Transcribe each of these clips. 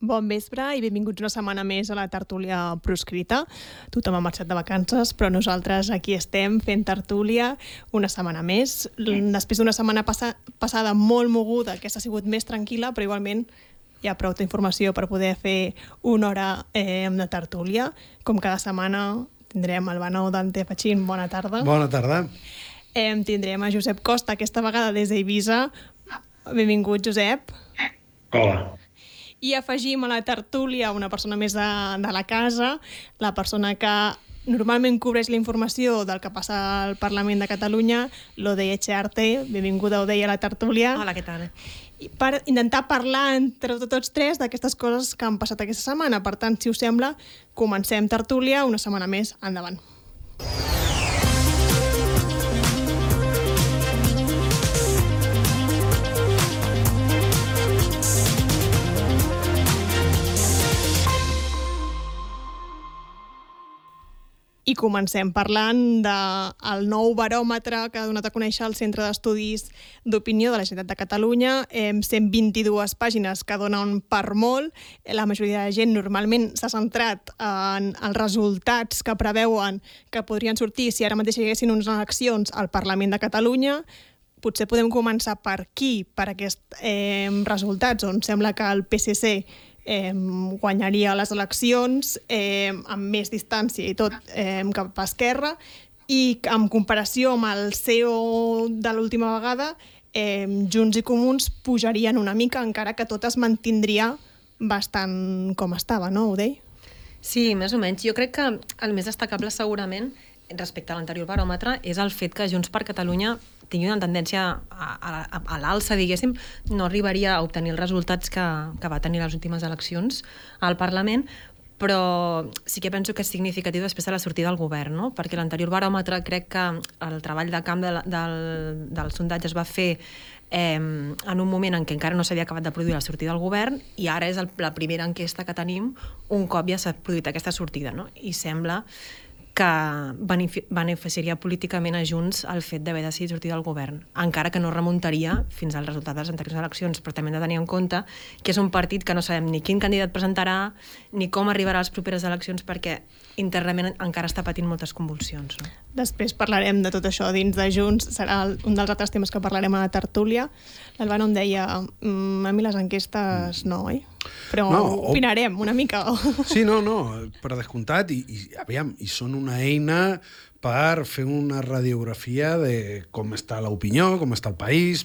Bon vespre i benvinguts una setmana més a la tertúlia proscrita. Tothom ha marxat de vacances, però nosaltres aquí estem fent tertúlia una setmana més. Després d'una setmana passa passada molt moguda, aquesta ha sigut més tranquil·la, però igualment hi ha prou d'informació per poder fer una hora eh, de tertúlia. Com cada setmana tindrem el Banau Dante Fachín. Bona tarda. Bona tarda. Eh, tindrem a Josep Costa, aquesta vegada des d'Eivissa. Benvingut, Josep. Hola. I afegim a la tertúlia una persona més de, de la casa, la persona que normalment cobreix la informació del que passa al Parlament de Catalunya, l'Odei Echearte. Benvinguda, Odei, a la tertúlia. Hola, què tal? I per intentar parlar entre tots tres d'aquestes coses que han passat aquesta setmana. Per tant, si us sembla, comencem tertúlia una setmana més. Endavant. I comencem parlant del de nou baròmetre que ha donat a conèixer el Centre d'Estudis d'Opinió de la Generalitat de Catalunya. Eh, 122 pàgines que donen per molt. La majoria de gent normalment s'ha centrat en els resultats que preveuen que podrien sortir si ara mateix hi haguessin unes eleccions al Parlament de Catalunya. Potser podem començar per aquí, per aquests eh, resultats, on sembla que el PSC eh, guanyaria les eleccions eh, amb més distància i tot eh, cap a Esquerra i en comparació amb el CEO de l'última vegada eh, Junts i Comuns pujarien una mica encara que tot es mantindria bastant com estava, no, Udei? Sí, més o menys. Jo crec que el més destacable segurament respecte a l'anterior baròmetre és el fet que Junts per Catalunya tingui una tendència a, a, a l'alça, diguéssim, no arribaria a obtenir els resultats que, que va tenir les últimes eleccions al Parlament, però sí que penso que és significatiu després de la sortida del govern, no? perquè l'anterior baròmetre crec que el treball de camp de, del, del sondatge es va fer eh, en un moment en què encara no s'havia acabat de produir la sortida del govern i ara és el, la primera enquesta que tenim un cop ja s'ha produït aquesta sortida no? i sembla que beneficiaria políticament a Junts el fet d'haver decidit sortir del govern, encara que no remuntaria fins al resultat de les anteriors eleccions, però també hem de tenir en compte que és un partit que no sabem ni quin candidat presentarà ni com arribarà a les properes eleccions perquè internament encara està patint moltes convulsions. No? Després parlarem de tot això dins de Junts, serà un dels altres temes que parlarem a la tertúlia. L'Albano em deia, mmm, a mi les enquestes no, oi? Però no, opinarem una mica. Sí, no, no, per descomptat, i, i, aviam, i són una eina per fer una radiografia de com està l'opinió, com està el país,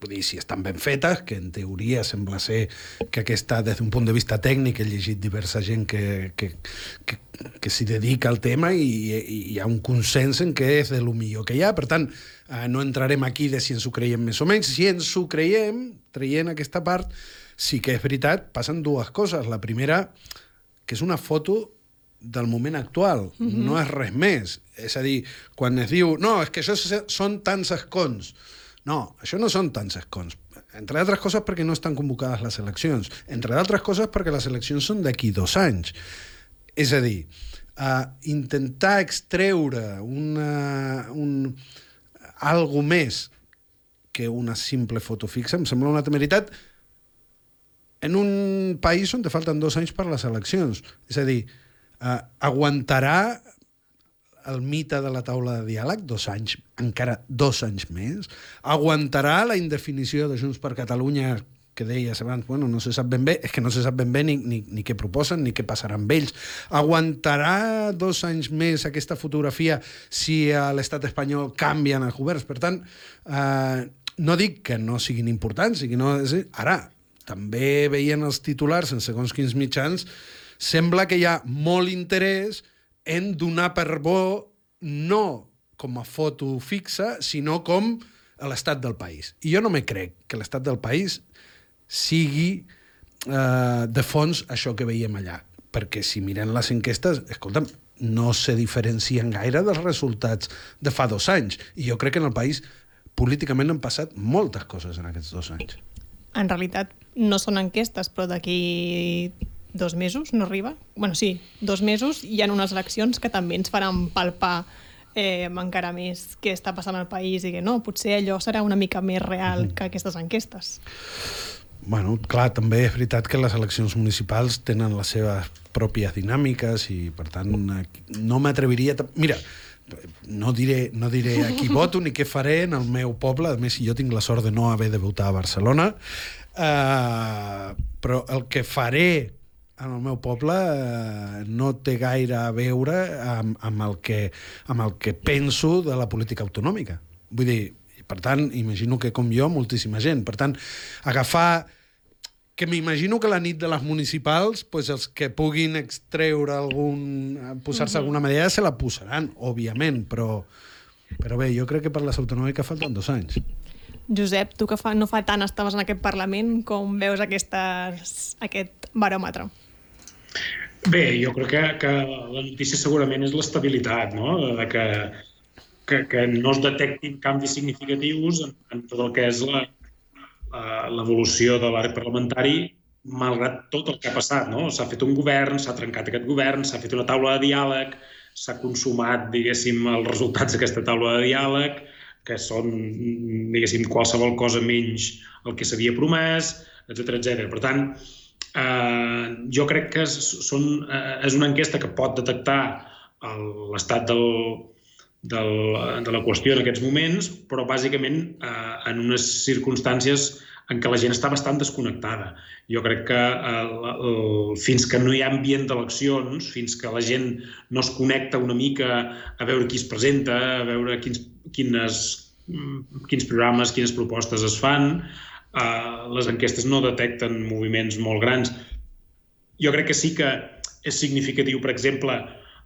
vull dir, si estan ben fetes, que en teoria sembla ser que aquesta, des d'un punt de vista tècnic, he llegit diversa gent que, que, que, que s'hi dedica al tema i, i hi ha un consens en què és de lo millor que hi ha. Per tant, eh, no entrarem aquí de si ens ho creiem més o menys. Si ens ho creiem, traient aquesta part, sí que és veritat, passen dues coses. La primera, que és una foto del moment actual, mm -hmm. no és res més. És a dir, quan es diu, no, és que això són tants escons. No, això no són tants escons. Entre altres coses perquè no estan convocades les eleccions. Entre altres coses perquè les eleccions són d'aquí dos anys. És a dir, uh, intentar extreure una, un, algo més que una simple foto fixa em sembla una temeritat en un país on te falten dos anys per les eleccions. És a dir, eh, aguantarà el mite de la taula de diàleg dos anys, encara dos anys més? Aguantarà la indefinició de Junts per Catalunya que deies abans, bueno, no se sap ben bé, és que no se sap ben bé ni, ni, ni què proposen ni què passarà amb ells. Aguantarà dos anys més aquesta fotografia si a l'estat espanyol canvien els governs? Per tant, eh, no dic que no siguin importants, que no... Ara, també veien els titulars en segons quins mitjans, sembla que hi ha molt interès en donar per bo no com a foto fixa, sinó com a l'estat del país. I jo no me crec que l'estat del país sigui eh, de fons això que veiem allà. Perquè si mirem les enquestes, escolta'm, no se diferencien gaire dels resultats de fa dos anys. I jo crec que en el país políticament han passat moltes coses en aquests dos anys. En realitat, no són enquestes, però d'aquí dos mesos no arriba. bueno, sí, dos mesos hi ha unes eleccions que també ens faran palpar eh, encara més què està passant al país i que no, potser allò serà una mica més real que aquestes enquestes. Bueno, clar, també és veritat que les eleccions municipals tenen les seves pròpies dinàmiques i, per tant, no m'atreviria... Mira, no diré, no diré a qui voto ni què faré en el meu poble, a més, si jo tinc la sort de no haver de votar a Barcelona, uh, però el que faré en el meu poble uh, no té gaire a veure amb, amb, el que, amb el que penso de la política autonòmica. Vull dir, per tant, imagino que com jo, moltíssima gent. Per tant, agafar que m'imagino que la nit de les municipals pues, els que puguin extreure algun... posar-se uh -huh. alguna medida se la posaran, òbviament, però, però bé, jo crec que per les autonòmiques falten dos anys. Josep, tu que fa, no fa tant estaves en aquest Parlament, com veus aquestes, aquest baròmetre? Bé, jo crec que, que la notícia segurament és l'estabilitat, no? De que que, que no es detectin canvis significatius en, en tot el que és l'evolució de l'arc parlamentari malgrat tot el que ha passat. No? S'ha fet un govern, s'ha trencat aquest govern, s'ha fet una taula de diàleg, s'ha consumat, diguéssim, els resultats d'aquesta taula de diàleg, que són, diguéssim, qualsevol cosa menys el que s'havia promès, etc etc. Per tant, eh, jo crec que és, són, eh, és una enquesta que pot detectar l'estat del, del, de la qüestió en aquests moments, però bàsicament eh, en unes circumstàncies en què la gent està bastant desconnectada. Jo crec que eh, el, fins que no hi ha ambient d'eleccions, fins que la gent no es connecta una mica a veure qui es presenta, a veure quins, quines, quins programes, quines propostes es fan, eh, les enquestes no detecten moviments molt grans. Jo crec que sí que és significatiu, per exemple,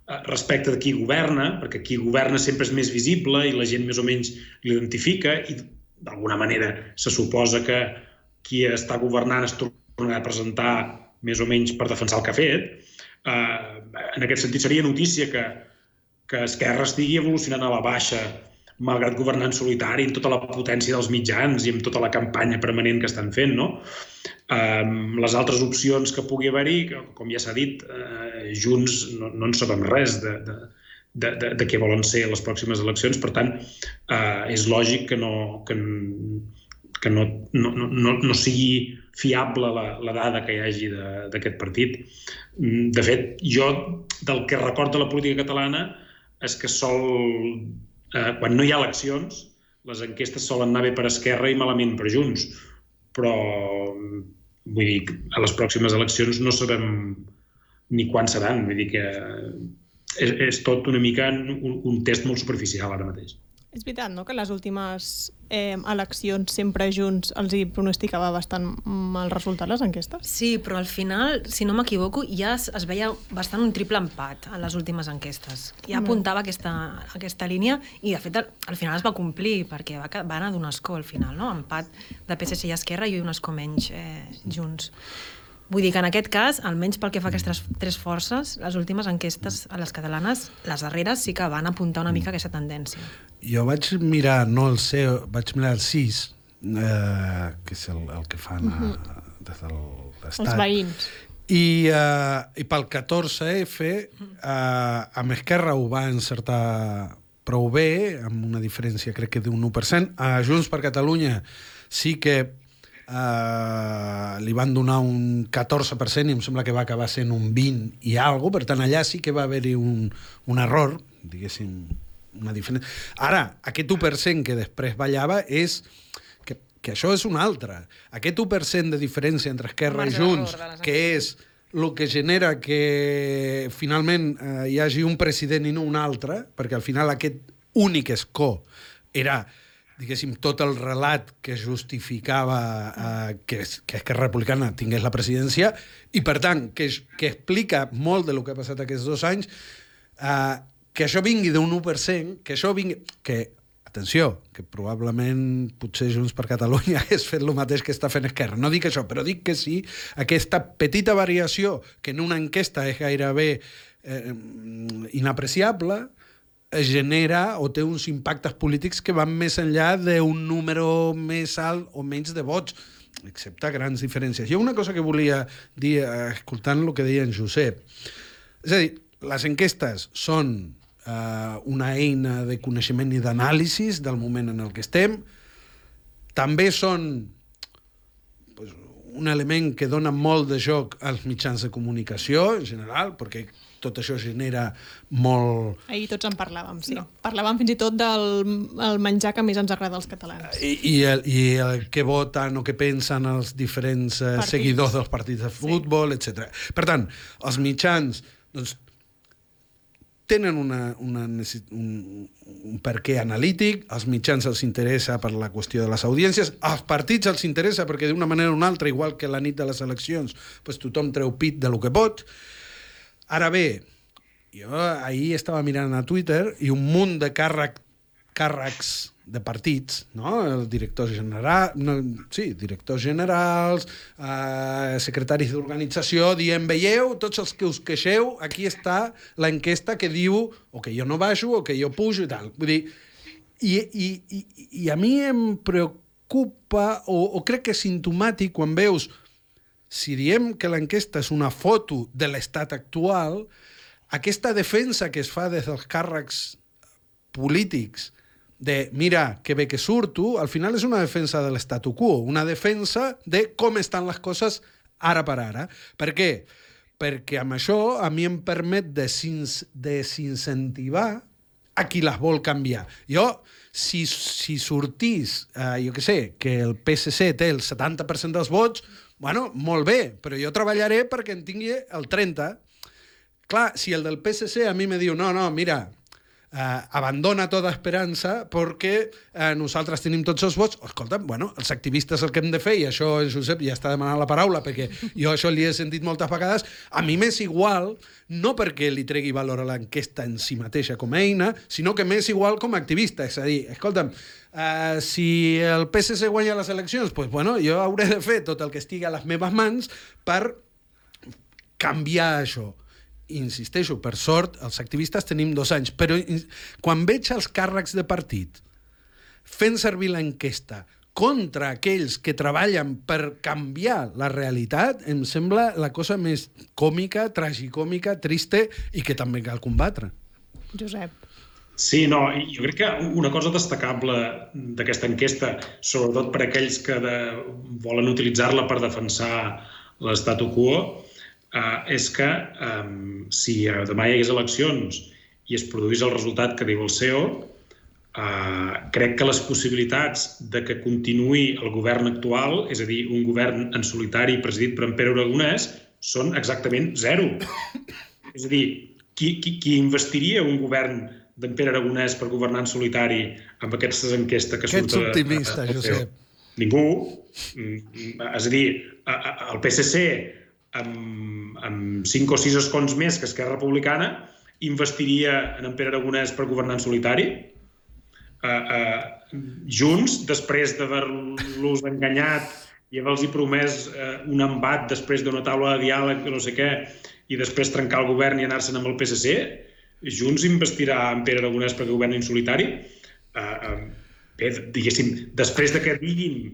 Eh, respecte de qui governa, perquè qui governa sempre és més visible i la gent més o menys l'identifica i d'alguna manera se suposa que qui està governant es tornarà a presentar més o menys per defensar el que ha fet. Eh, en aquest sentit seria notícia que, que Esquerra estigui evolucionant a la baixa malgrat governar en solitari, amb tota la potència dels mitjans i amb tota la campanya permanent que estan fent, no? Um, les altres opcions que pugui haver-hi, com ja s'ha dit, uh, Junts no, no en sabem res de, de, de, de, de què volen ser les pròximes eleccions. Per tant, uh, és lògic que no, que, que no, no, no, no sigui fiable la, la dada que hi hagi d'aquest partit. Mm, de fet, jo, del que recordo de la política catalana, és que sol eh, quan no hi ha eleccions, les enquestes solen anar bé per Esquerra i malament per Junts. Però, vull dir, a les pròximes eleccions no sabem ni quan seran. Vull dir que és, és tot una mica un, un test molt superficial ara mateix. És veritat, no?, que les últimes eh, eleccions sempre junts els hi pronosticava bastant mal resultat les enquestes. Sí, però al final, si no m'equivoco, ja es, es veia bastant un triple empat en les últimes enquestes. Ja apuntava aquesta, aquesta línia i, de fet, al, al final es va complir perquè va, va anar d'un escó al final, no? Empat de PSC i Esquerra i un escó menys eh, junts. Vull dir que en aquest cas, almenys pel que fa a aquestes tres forces, les últimes enquestes a les catalanes, les darreres, sí que van apuntar una mica aquesta tendència. Jo vaig mirar, no el CEO, vaig mirar el CIS, eh, que és el, el que fan a, des de l'Estat. Els veïns. I, eh, i pel 14F, eh, amb Esquerra ho va encertar prou bé, amb una diferència crec que d'un 1%. A Junts per Catalunya sí que eh, li van donar un 14% i em sembla que va acabar sent un 20 i algo, per tant allà sí que va haver-hi un, un error, diguéssim, una diferència. Ara, aquest 1% que després ballava és que, que això és un altre. Aquest 1% de diferència entre Esquerra i Junts, que és el que genera que finalment eh, hi hagi un president i no un altre, perquè al final aquest únic escó era diguéssim, tot el relat que justificava eh, que, que Esquerra Republicana tingués la presidència i, per tant, que, que explica molt de lo que ha passat aquests dos anys, eh, que això vingui d'un 1%, que això vingui... Que, atenció, que probablement potser Junts per Catalunya hagués fet el mateix que està fent Esquerra. No dic això, però dic que sí, aquesta petita variació que en una enquesta és gairebé eh, inapreciable, genera o té uns impactes polítics que van més enllà d'un número més alt o menys de vots, excepte grans diferències. Hi ha una cosa que volia dir, eh, escoltant el que deia en Josep. És a dir, les enquestes són eh, una eina de coneixement i d'anàlisis del moment en el que estem, també són pues, un element que dona molt de joc als mitjans de comunicació, en general, perquè tot això genera molt... Ahir tots en parlàvem, sí. No. Parlàvem fins i tot del el menjar que més ens agrada als catalans. I, i, el, i el que voten o què pensen els diferents eh, Partits. seguidors dels partits de futbol, sí. etc. Per tant, els mitjans doncs, tenen una, una, un, un per què analític, als mitjans els interessa per la qüestió de les audiències, als partits els interessa perquè d'una manera o una altra, igual que la nit de les eleccions, pues tothom treu pit de lo que pot. Ara bé, jo ahir estava mirant a Twitter i un munt de càrrec, càrrecs de partits, no? El director general, no, sí, directors generals, eh, secretaris d'organització, dient, veieu, tots els que us queixeu, aquí està l'enquesta que diu o que jo no baixo o que jo pujo i tal. Vull dir, i, i, i, i a mi em preocupa o, o crec que és sintomàtic quan veus si diem que l'enquesta és una foto de l'estat actual, aquesta defensa que es fa des dels càrrecs polítics de mira, que bé que surto, al final és una defensa de l'estatu quo, una defensa de com estan les coses ara per ara. Per què? Perquè amb això a mi em permet desins- desincentivar a qui les vol canviar. Jo, si, si sortís, eh, jo què sé, que el PSC té el 70% dels vots, bueno, molt bé, però jo treballaré perquè en tingui el 30%. Clar, si el del PSC a mi me diu no, no, mira, eh, abandona tota esperança perquè eh, nosaltres tenim tots els vots. Escolta, bueno, els activistes el que hem de fer, i això en Josep ja està demanant la paraula, perquè jo això li he sentit moltes vegades, a mi m'és igual, no perquè li tregui valor a l'enquesta en si mateixa com a eina, sinó que m'és igual com a activista. És a dir, escolta'm, Uh, si el PSC guanya les eleccions, pues, bueno, jo hauré de fer tot el que estigui a les meves mans per canviar això. Insisteixo, per sort, els activistes tenim dos anys, però quan veig els càrrecs de partit fent servir l'enquesta contra aquells que treballen per canviar la realitat, em sembla la cosa més còmica, tragicòmica, triste i que també cal combatre. Josep. Sí, no, i jo crec que una cosa destacable d'aquesta enquesta, sobretot per aquells que de, volen utilitzar-la per defensar l'estatu quo, eh, és que eh, si demà hi hagués eleccions i es produís el resultat que diu el CEO, eh, crec que les possibilitats de que continuï el govern actual, és a dir, un govern en solitari presidit per en Pere Aragonès, són exactament zero. És a dir, qui, qui, qui investiria un govern d'en Pere Aragonès per governar en solitari amb aquestes enquestes que Que ets surt... a- optimista, a- a- Josep. Ningú. Mm, És a dir, a- a- el PSC amb, amb 5 o 6 escons més que Esquerra Republicana investiria en en Pere Aragonès per governar en solitari? Uh, uh, junts, després d'haver-los enganyat i haver-los promès uh, un embat després d'una taula de diàleg, no sé què, i després trencar el govern i anar-se'n amb el PSC, Junts investirà en Pere Aragonès perquè governi en solitari? Uh, uh, bé, diguéssim, després de que diguin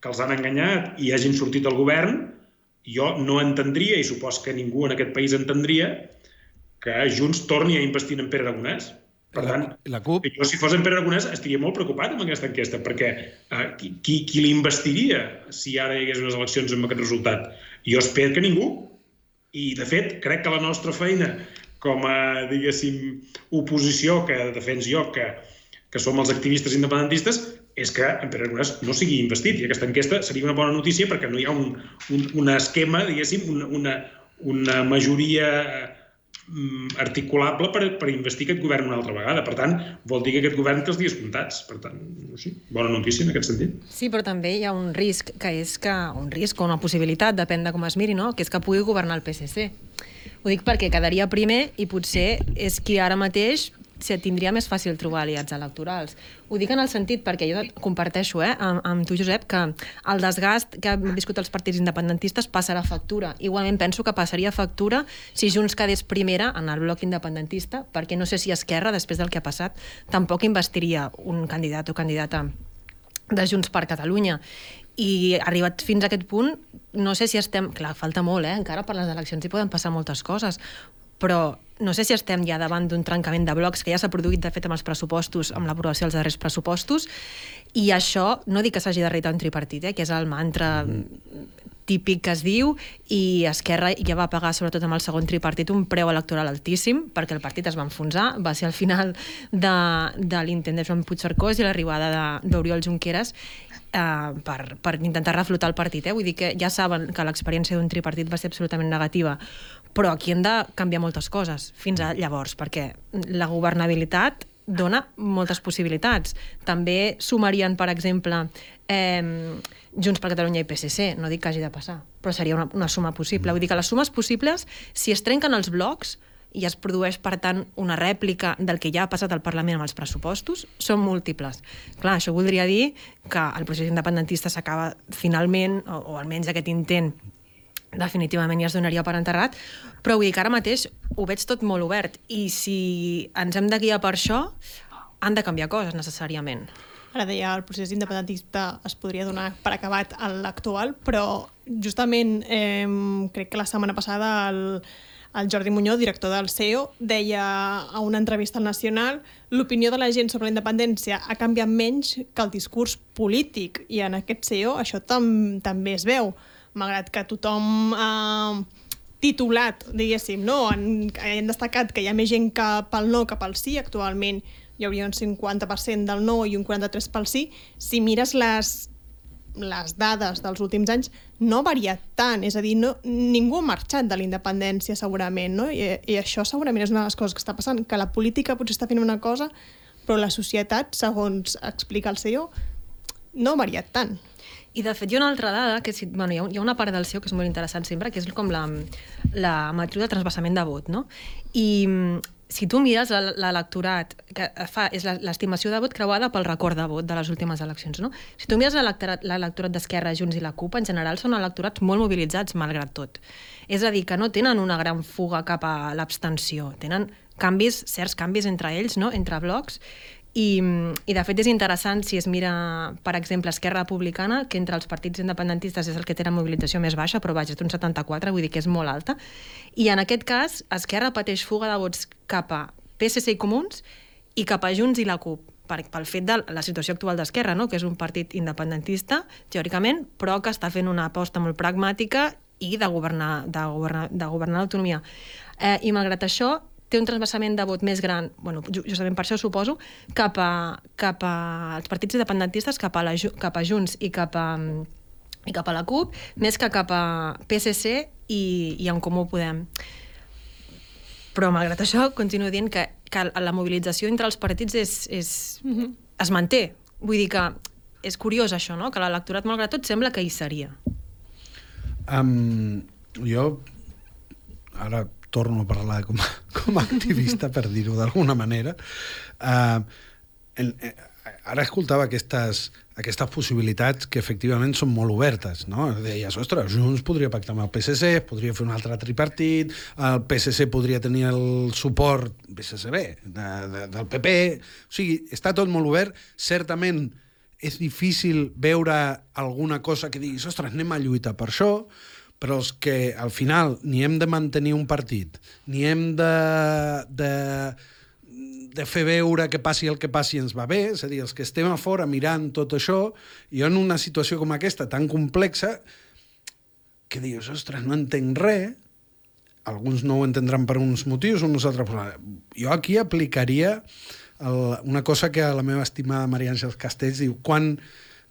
que els han enganyat i hagin sortit del govern, jo no entendria, i supos que ningú en aquest país entendria, que Junts torni a investir en Pere Aragonès. Per la- tant, la CUP? jo si fos en Pere Aragonès estaria molt preocupat amb aquesta enquesta, perquè eh, qui, qui, qui l'investiria si ara hi hagués unes eleccions amb aquest resultat? Jo espero que ningú. I, de fet, crec que la nostra feina com a, diguéssim, oposició que defens jo, que, que som els activistes independentistes, és que Pere Aragonès no sigui investit. I aquesta enquesta seria una bona notícia perquè no hi ha un, un, un esquema, diguéssim, una, una, una majoria mm, articulable per, per investir aquest govern una altra vegada. Per tant, vol dir que aquest govern té els dies comptats. Per tant, sí, bona notícia en aquest sentit. Sí, però també hi ha un risc, que és que un risc o una possibilitat, depèn de com es miri, no? que és que pugui governar el PSC. Ho dic perquè quedaria primer i potser és qui ara mateix se tindria més fàcil trobar aliats electorals. Ho dic en el sentit perquè jo comparteixo eh, amb, amb tu, Josep, que el desgast que han viscut els partits independentistes passarà factura. Igualment penso que passaria factura si Junts quedés primera en el bloc independentista, perquè no sé si Esquerra, després del que ha passat, tampoc investiria un candidat o candidata de Junts per Catalunya. I arribat fins a aquest punt, no sé si estem... Clar, falta molt, eh? Encara per les eleccions hi poden passar moltes coses, però no sé si estem ja davant d'un trencament de blocs que ja s'ha produït, de fet, amb els pressupostos, amb l'aprovació dels darrers pressupostos, i això, no dic que s'hagi de reitar un tripartit, eh? que és el mantra típic que es diu i Esquerra ja va pagar, sobretot amb el segon tripartit, un preu electoral altíssim perquè el partit es va enfonsar. Va ser al final de, de l'intent de Joan Puigcercós i l'arribada d'Oriol Junqueras eh, per, per intentar reflotar el partit. Eh? Vull dir que ja saben que l'experiència d'un tripartit va ser absolutament negativa, però aquí hem de canviar moltes coses fins a llavors, perquè la governabilitat dona moltes possibilitats. També sumarien, per exemple, eh, Junts per Catalunya i PSC, no dic que hagi de passar, però seria una, una suma possible. Vull dir que les sumes possibles, si es trenquen els blocs, i es produeix, per tant, una rèplica del que ja ha passat al Parlament amb els pressupostos, són múltiples. Clar, això voldria dir que el procés independentista s'acaba finalment, o, o almenys aquest intent definitivament ja es donaria per enterrat, però vull dir que ara mateix ho veig tot molt obert i si ens hem de guiar per això, han de canviar coses necessàriament. Ara deia, el procés independentista es podria donar per acabat a l'actual, però justament eh, crec que la setmana passada el, el Jordi Muñoz, director del CEO, deia a una entrevista al Nacional l'opinió de la gent sobre la independència ha canviat menys que el discurs polític i en aquest CEO això tam també es veu malgrat que tothom eh, titulat, diguéssim, no? Han, han destacat que hi ha més gent que pel no que pel sí, actualment hi hauria un 50% del no i un 43% pel sí. Si mires les, les dades dels últims anys, no ha variat tant, és a dir, no, ningú ha marxat de la independència segurament, no? I, i això segurament és una de les coses que està passant, que la política potser està fent una cosa, però la societat, segons explica el CEO, no ha variat tant. I de fet hi ha una altra dada, que si, bueno, hi, ha, una part del seu que és molt interessant sempre, que és com la, la matriu de transbassament de vot, no? I si tu mires l'electorat, que fa, és l'estimació de vot creuada pel record de vot de les últimes eleccions, no? Si tu mires l'electorat d'Esquerra, Junts i la CUP, en general són electorats molt mobilitzats, malgrat tot. És a dir, que no tenen una gran fuga cap a l'abstenció, tenen canvis, certs canvis entre ells, no? entre blocs, i, I, de fet, és interessant si es mira, per exemple, Esquerra Republicana, que entre els partits independentistes és el que té la mobilització més baixa, però vaja, d'un 74, vull dir que és molt alta. I en aquest cas, Esquerra pateix fuga de vots cap a PSC i Comuns i cap a Junts i la CUP, per, pel fet de la situació actual d'Esquerra, no? que és un partit independentista, teòricament, però que està fent una aposta molt pragmàtica i de governar, de governar, de governar l'autonomia. Eh, I malgrat això, té un transversament de vot més gran, bueno, justament per això suposo, cap a, cap a els partits independentistes, cap a, la, cap a Junts i cap a, i cap a la CUP, més que cap a PSC i, i en Comú Podem. Però, malgrat això, continuo dient que, que la mobilització entre els partits és, és, mm -hmm. es manté. Vull dir que és curiós això, no? que l'electorat, malgrat tot, sembla que hi seria. Um, jo ara torno a parlar com a, com a activista, per dir-ho d'alguna manera, uh, en, eh, ara escoltava aquestes, aquestes possibilitats que efectivament són molt obertes, no? Deies, ostres, Junts podria pactar amb el PSC, podria fer un altre tripartit, el PSC podria tenir el suport PSCB de, de, del PP... O sigui, està tot molt obert. Certament és difícil veure alguna cosa que diguis, ostres, anem a lluitar per això, però els que al final ni hem de mantenir un partit, ni hem de, de, de fer veure que passi el que passi ens va bé, és a dir, els que estem a fora mirant tot això, i en una situació com aquesta, tan complexa, que dius, ostres, no entenc res, alguns no ho entendran per uns motius, uns altres... Jo aquí aplicaria el, una cosa que la meva estimada Maria Àngels Castells diu, quan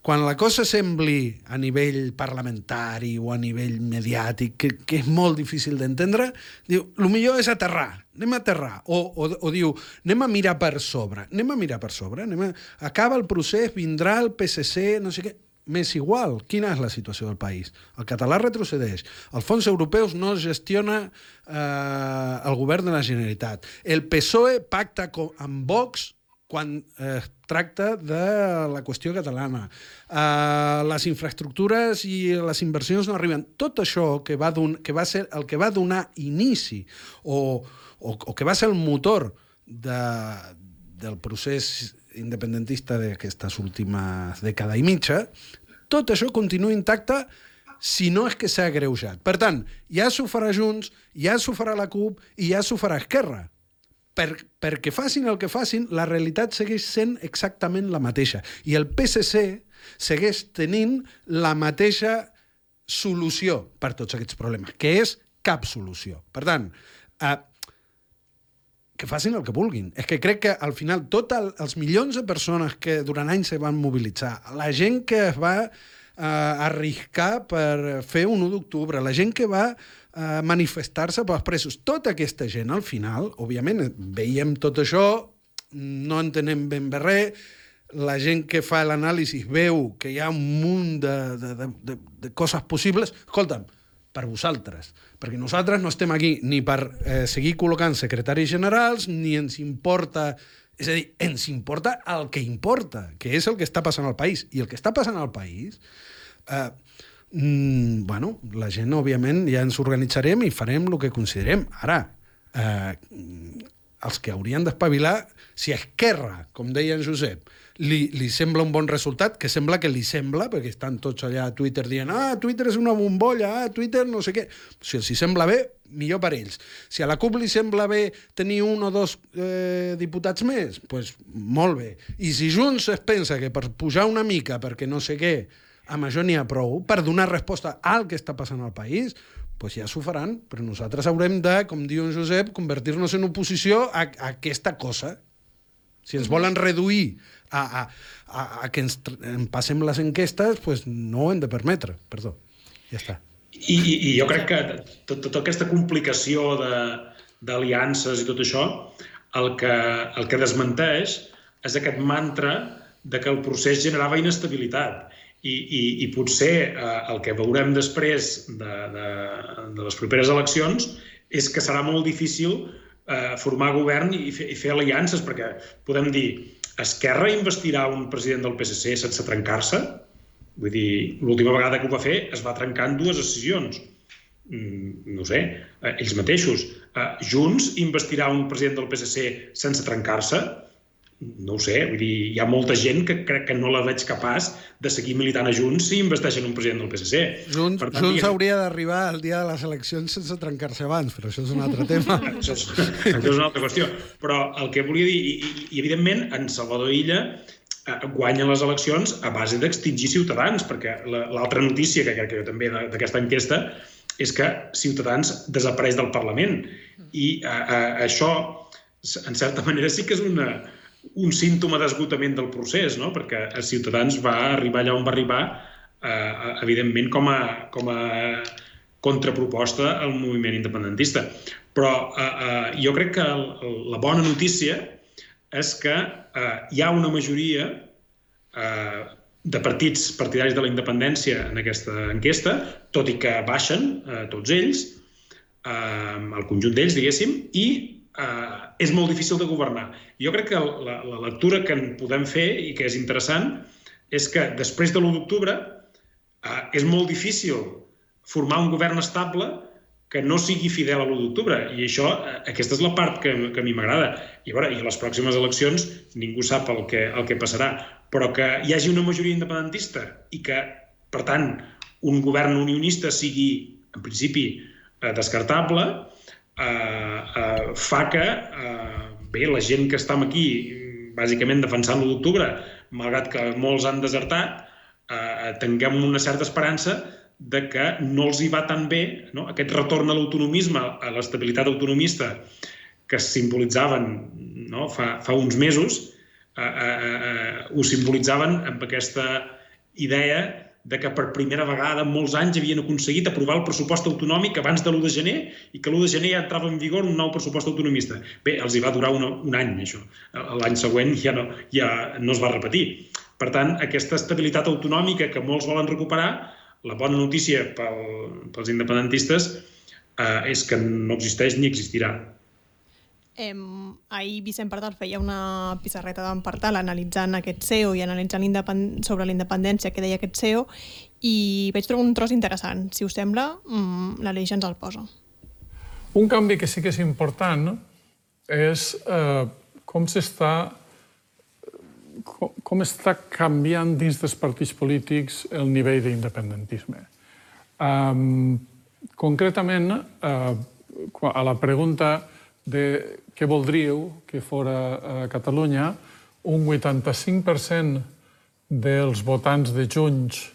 quan la cosa sembli a nivell parlamentari o a nivell mediàtic, que, que és molt difícil d'entendre, diu, el millor és aterrar, anem a aterrar. O, o, o diu, anem a mirar per sobre, anem a mirar per sobre, anem a... acaba el procés, vindrà el PSC, no sé què... M'és igual, quina és la situació del país? El català retrocedeix, els fons europeus no es gestiona eh, el govern de la Generalitat, el PSOE pacta amb Vox quan eh, tracta de la qüestió catalana. Eh, les infraestructures i les inversions no arriben. Tot això que va, don, que va ser el que va donar inici o, o, o que va ser el motor de, del procés independentista d'aquestes últimes dècada i mitja, tot això continua intacte si no és que s'ha agreujat. Per tant, ja s'ho farà Junts, ja s'ho farà la CUP i ja s'ho farà Esquerra per, perquè facin el que facin, la realitat segueix sent exactament la mateixa. I el PSC segueix tenint la mateixa solució per tots aquests problemes, que és cap solució. Per tant, eh, que facin el que vulguin. És que crec que al final tots el, els milions de persones que durant anys se van mobilitzar, la gent que es va eh, arriscar per fer un 1 d'octubre, la gent que va eh, manifestar-se pels presos, tota aquesta gent al final, òbviament, veiem tot això, no entenem ben bé res, la gent que fa l'anàlisi veu que hi ha un munt de, de, de, de, de coses possibles. Escolta'm, per vosaltres, perquè nosaltres no estem aquí ni per eh, seguir col·locant secretaris generals, ni ens importa... És a dir, ens importa el que importa, que és el que està passant al país. I el que està passant al país... Eh, mm, bueno, la gent, òbviament, ja ens organitzarem i farem el que considerem. Ara, eh, els que haurien d'espavilar, si Esquerra, com deia en Josep, li, li sembla un bon resultat, que sembla que li sembla, perquè estan tots allà a Twitter dient ah, Twitter és una bombolla, ah, Twitter no sé què. Si els hi sembla bé, millor per ells. Si a la CUP li sembla bé tenir un o dos eh, diputats més, doncs pues, molt bé. I si Junts es pensa que per pujar una mica, perquè no sé què, amb això n'hi ha prou, per donar resposta al que està passant al país, pues ja s'ho faran, però nosaltres haurem de, com diu en Josep, convertir-nos en oposició a, a aquesta cosa. Si ens volen reduir a, a, a, que ens en passem les enquestes, pues no ho hem de permetre. Perdó, ja està. I, i, jo crec que tot, aquesta complicació d'aliances i tot això, el que, el que desmenteix és aquest mantra de que el procés generava inestabilitat. I, i, i potser eh, el que veurem després de, de, de les properes eleccions és que serà molt difícil eh, formar govern i fer, i fer aliances, perquè podem dir, Esquerra investirà un president del PSC sense trencar-se? Vull dir, l'última vegada que ho va fer es va trencar en dues decisions. Mm, no sé, eh, ells mateixos. Eh, Junts investirà un president del PSC sense trencar-se? No ho sé, vull dir, hi ha molta gent que crec que no la veig capaç de seguir militant a Junts si investeixen un president del PSC. Junts, per tant, Junts diguem... hauria d'arribar al dia de les eleccions sense trencar-se abans, però això és un altre tema. això, és, això és una altra qüestió. Però el que volia dir, i, i, i evidentment, en Salvador Illa eh, guanya les eleccions a base d'extingir Ciutadans, perquè l'altra notícia que crec que jo també d'aquesta enquesta és que Ciutadans desapareix del Parlament. I eh, eh, això, en certa manera, sí que és una, un símptoma d'esgotament del procés, no? perquè a Ciutadans va arribar allà on va arribar, eh, evidentment, com a, com a contraproposta al moviment independentista. Però eh, eh, jo crec que el, la bona notícia és que eh, hi ha una majoria eh, de partits partidaris de la independència en aquesta enquesta, tot i que baixen eh, tots ells, eh, el conjunt d'ells, diguéssim, i eh, és molt difícil de governar. Jo crec que la, la lectura que en podem fer i que és interessant és que després de l'1 d'octubre eh, és molt difícil formar un govern estable que no sigui fidel a l'1 d'octubre. I això, eh, aquesta és la part que, que a mi m'agrada. I, I a les pròximes eleccions ningú sap el que, el que passarà. Però que hi hagi una majoria independentista i que, per tant, un govern unionista sigui, en principi, eh, descartable, eh, eh, fa que eh, bé, la gent que estem aquí bàsicament defensant l'1 d'octubre, malgrat que molts han desertat, eh, tinguem una certa esperança de que no els hi va tan bé no? aquest retorn a l'autonomisme, a l'estabilitat autonomista que simbolitzaven no? fa, fa uns mesos, eh, eh, eh, ho simbolitzaven amb aquesta idea de que per primera vegada en molts anys havien aconseguit aprovar el pressupost autonòmic abans de l'1 de gener i que l'1 de gener ja entrava en vigor un nou pressupost autonomista. Bé, els hi va durar un, un any, això. L'any següent ja no, ja no es va repetir. Per tant, aquesta estabilitat autonòmica que molts volen recuperar, la bona notícia pel, pels independentistes eh, és que no existeix ni existirà. Eh, ahir Vicent Pardal feia una pissarreta d'en Pardal analitzant aquest CEO i analitzant sobre la independència que deia aquest CEO i vaig trobar un tros interessant. Si us sembla, mmm, l'Aleix ens el posa. Un canvi que sí que és important és eh, com s'està com, com està canviant dins dels partits polítics el nivell d'independentisme. Um, concretament, uh, a la pregunta de què voldríeu que fora a Catalunya, un 85% dels votants de Junts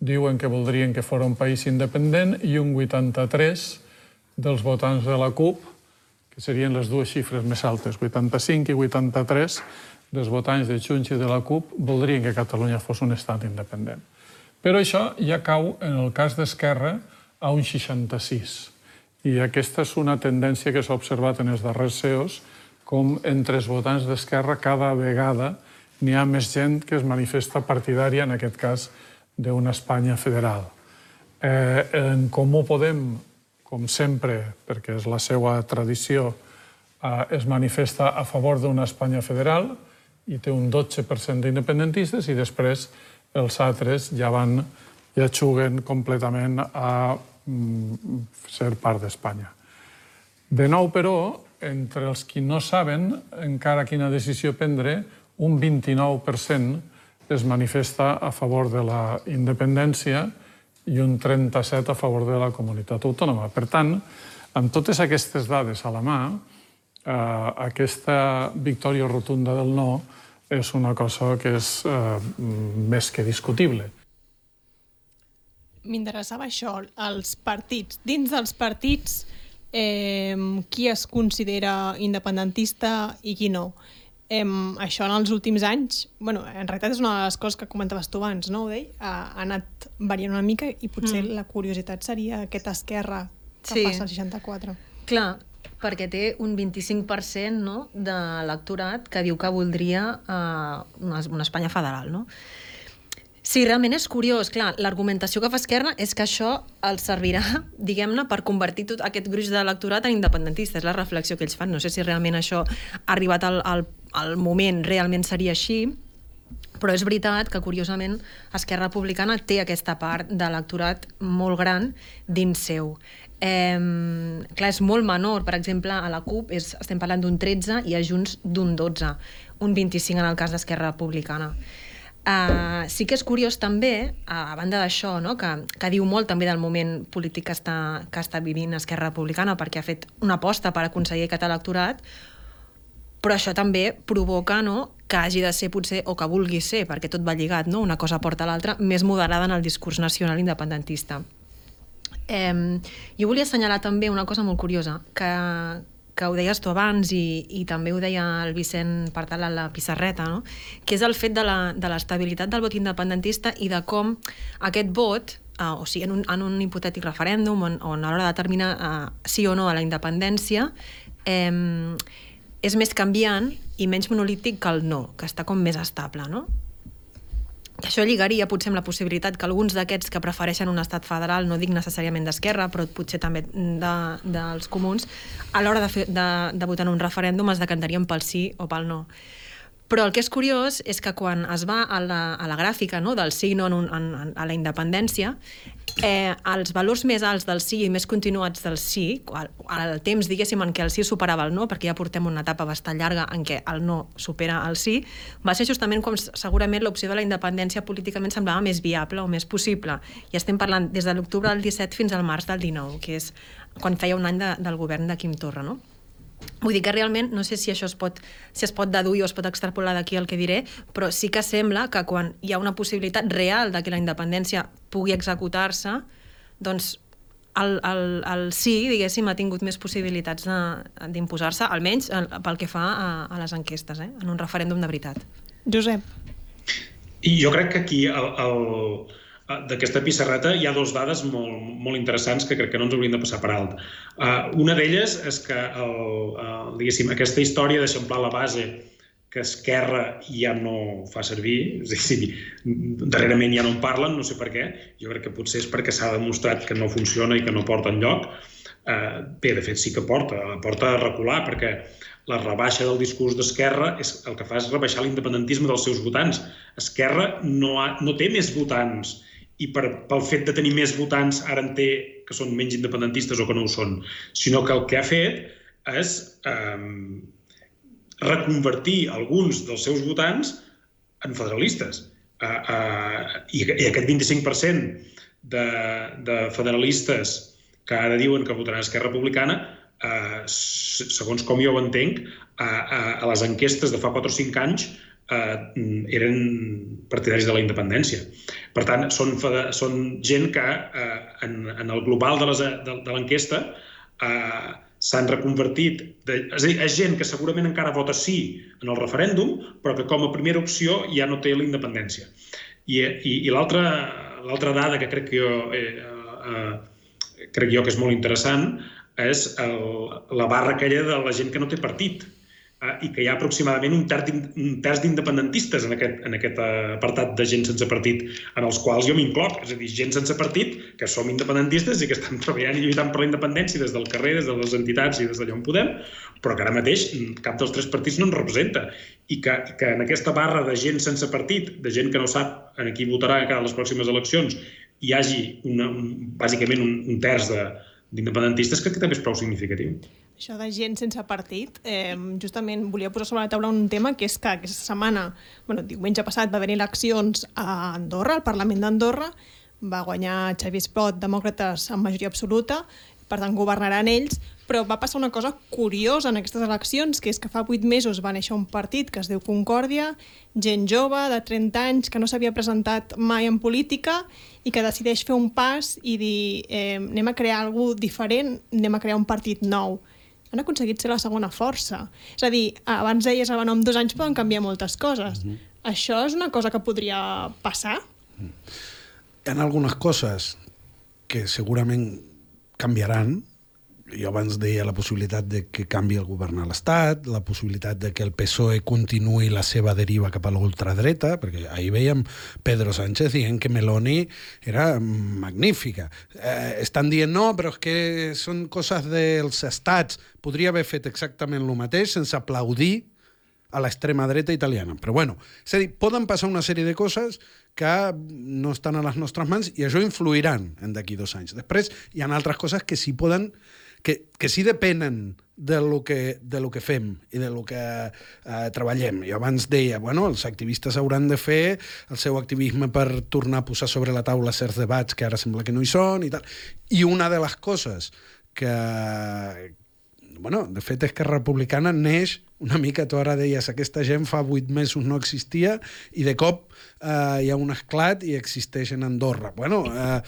diuen que voldrien que fos un país independent i un 83 dels votants de la CUP, que serien les dues xifres més altes, 85 i 83 dels votants de Junts i de la CUP, voldrien que Catalunya fos un estat independent. Però això ja cau, en el cas d'Esquerra, a un 66. I aquesta és una tendència que s'ha observat en els darrers CEOs, com entre els votants d'Esquerra cada vegada n'hi ha més gent que es manifesta partidària, en aquest cas, d'una Espanya federal. Eh, en Comú Podem, com sempre, perquè és la seva tradició, eh, es manifesta a favor d'una Espanya federal i té un 12% d'independentistes i després els altres ja van ja juguen completament a ser part d'Espanya. De nou, però, entre els qui no saben encara quina decisió prendre, un 29% es manifesta a favor de la independència i un 37% a favor de la comunitat autònoma. Per tant, amb totes aquestes dades a la mà, eh, aquesta victòria rotunda del no és una cosa que és eh, més que discutible m'interessava això, els partits. Dins dels partits, eh, qui es considera independentista i qui no. Eh, això en els últims anys, bueno, en realitat és una de les coses que comentaves tu abans, no, Udell? Ha, ha anat variant una mica i potser mm. la curiositat seria aquesta esquerra que sí. passa al 64. Clar, perquè té un 25% no, de lectorat que diu que voldria uh, una, una Espanya federal, no? Sí, realment és curiós. Clar, l'argumentació que fa Esquerra és que això el servirà, diguem-ne, per convertir tot aquest gruix de lectorat en independentista. És la reflexió que ells fan. No sé si realment això ha arribat al, al, al moment, realment seria així, però és veritat que, curiosament, Esquerra Republicana té aquesta part de lectorat molt gran dins seu. Eh, clar, és molt menor, per exemple, a la CUP és, estem parlant d'un 13 i a Junts d'un 12, un 25 en el cas d'Esquerra Republicana. Uh, sí que és curiós també, a banda d'això, no? que, que diu molt també del moment polític que està, que està vivint Esquerra Republicana perquè ha fet una aposta per aconseguir aquest electorat, però això també provoca no, que hagi de ser potser, o que vulgui ser, perquè tot va lligat, no? una cosa porta a l'altra, més moderada en el discurs nacional independentista. Eh, jo volia assenyalar també una cosa molt curiosa, que, que ho deies tu abans i, i també ho deia el Vicent Partal a la pissarreta, no? que és el fet de l'estabilitat de del vot independentista i de com aquest vot, uh, o sigui, en un, en un hipotètic referèndum on, on a l'hora de determinar uh, sí o no a la independència, eh, és més canviant i menys monolític que el no, que està com més estable, no? Això lligaria potser amb la possibilitat que alguns d'aquests que prefereixen un estat federal, no dic necessàriament d'esquerra, però potser també de, dels comuns, a l'hora de, fer, de, de votar en un referèndum es decantarien pel sí o pel no. Però el que és curiós és que quan es va a la, a la gràfica no, del sí no en un, en, a la independència, eh, els valors més alts del sí i més continuats del sí, al, al temps, diguéssim, en què el sí superava el no, perquè ja portem una etapa bastant llarga en què el no supera el sí, va ser justament com segurament l'opció de la independència políticament semblava més viable o més possible. I estem parlant des de l'octubre del 17 fins al març del 19, que és quan feia un any de, del govern de Quim Torra, no? Vull dir que realment, no sé si això es pot, si es pot deduir o es pot extrapolar d'aquí el que diré, però sí que sembla que quan hi ha una possibilitat real de que la independència pugui executar-se, doncs el, el, el sí, diguéssim, ha tingut més possibilitats d'imposar-se, almenys pel que fa a, a les enquestes, eh? en un referèndum de veritat. Josep. I jo crec que aquí el, el, d'aquesta pissarreta hi ha dues dades molt, molt interessants que crec que no ens hauríem de passar per alt. Uh, una d'elles és que el, el, diguéssim, aquesta història d'eixamplar la base que Esquerra ja no fa servir, és a dir, darrerament ja no en parlen, no sé per què, jo crec que potser és perquè s'ha demostrat que no funciona i que no porta enlloc. Uh, bé, de fet sí que porta, porta a recular, perquè la rebaixa del discurs d'Esquerra és el que fa és rebaixar l'independentisme dels seus votants. Esquerra no, ha, no té més votants i per, pel fet de tenir més votants ara en té que són menys independentistes o que no ho són, sinó que el que ha fet és eh, reconvertir alguns dels seus votants en federalistes. Uh, uh, i, I aquest 25% de, de federalistes que ara diuen que votaran a Esquerra Republicana, uh, segons com jo ho entenc, uh, uh, a les enquestes de fa 4 o 5 anys eh, eren partidaris de la independència. Per tant, són, són gent que eh, en, en el global de l'enquesta eh, s'han reconvertit, de, és a dir, és gent que segurament encara vota sí en el referèndum, però que com a primera opció ja no té la independència. I, i, i l'altra dada que crec que jo, eh, eh, crec jo que és molt interessant és el, la barra aquella de la gent que no té partit eh, i que hi ha aproximadament un terç, un terç d'independentistes en, aquest, en aquest eh, apartat de gent sense partit, en els quals jo m'incloc, és a dir, gent sense partit que som independentistes i que estan treballant i lluitant per la independència des del carrer, des de les entitats i des d'allà on podem, però que ara mateix cap dels tres partits no ens representa i que, que en aquesta barra de gent sense partit, de gent que no sap en qui votarà cada les pròximes eleccions, hi hagi una, un, bàsicament un, un terç d'independentistes, crec que també és prou significatiu. Això de gent sense partit, eh, justament volia posar sobre la taula un tema que és que aquesta setmana, bueno, diumenge passat va haver eleccions a Andorra, al Parlament d'Andorra, va guanyar Xavi Espot, demòcrates amb majoria absoluta, per tant governaran ells, però va passar una cosa curiosa en aquestes eleccions, que és que fa vuit mesos va néixer un partit que es diu Concòrdia, gent jove de 30 anys que no s'havia presentat mai en política i que decideix fer un pas i dir eh, anem a crear alguna diferent, anem a crear un partit nou han aconseguit ser la segona força. És a dir, abans deies que en dos anys poden canviar moltes coses. Mm -hmm. Això és una cosa que podria passar? Hi ha algunes coses que segurament canviaran, jo abans deia la possibilitat de que canvi el govern a l'Estat, la possibilitat de que el PSOE continuï la seva deriva cap a l'ultradreta, perquè ahir veiem Pedro Sánchez dient que Meloni era magnífica. Eh, estan dient no, però és que són coses dels estats. Podria haver fet exactament el mateix sense aplaudir a l'extrema dreta italiana. Però bueno, és a dir, poden passar una sèrie de coses que no estan a les nostres mans i això influiran en d'aquí dos anys. Després hi ha altres coses que sí poden que, que sí depenen de lo que, de lo que fem i de lo que eh, treballem. Jo abans deia, bueno, els activistes hauran de fer el seu activisme per tornar a posar sobre la taula certs debats que ara sembla que no hi són i tal. I una de les coses que, bueno, de fet és que Republicana neix una mica, tu ara deies, aquesta gent fa vuit mesos no existia i de cop eh, hi ha un esclat i existeix en Andorra. Bueno, eh,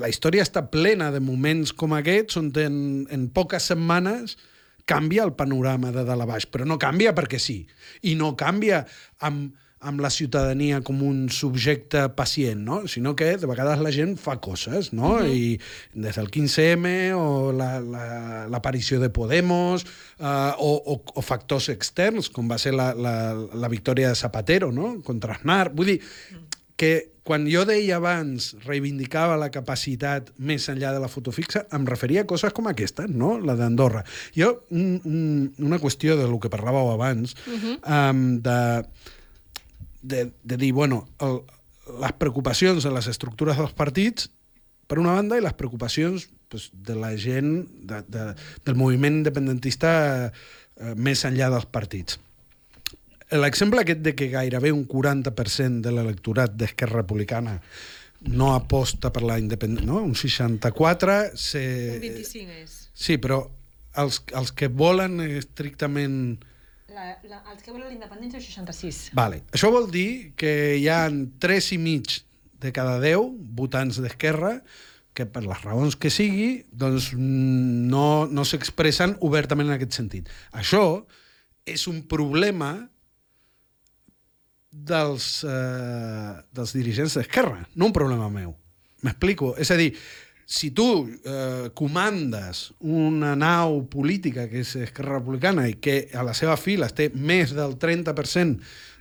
la història està plena de moments com aquests on en, en poques setmanes canvia el panorama de dalt a baix, però no canvia perquè sí, i no canvia amb, amb la ciutadania com un subjecte pacient, no? sinó que de vegades la gent fa coses, no? Uh -huh. i des del 15M o l'aparició la, la, de Podemos uh, o, o, o factors externs, com va ser la, la, la victòria de Zapatero no? contra Aznar. Vull dir, que quan jo deia abans, reivindicava la capacitat més enllà de la foto fixa, em referia a coses com aquesta, no? la d'Andorra. Jo, un, un, una qüestió de lo que parlàveu abans, uh -huh. um, de, de, de dir, bueno, el, les preocupacions de les estructures dels partits, per una banda, i les preocupacions pues, de la gent, de, de, del moviment independentista eh, més enllà dels partits. L'exemple aquest de que gairebé un 40% de l'electorat d'Esquerra Republicana no aposta per la independència, no? un 64... Se... Un 25 és. Sí, però els, els que volen estrictament... La, la, els que volen la independència, 66. Vale. Això vol dir que hi ha 3 i mig de cada 10 votants d'Esquerra que per les raons que sigui doncs no, no s'expressen obertament en aquest sentit. Això és un problema dels, eh, dels dirigents d'Esquerra, no un problema meu. M'explico? És a dir, si tu eh, comandes una nau política que és Esquerra Republicana i que a la seva fila té més del 30%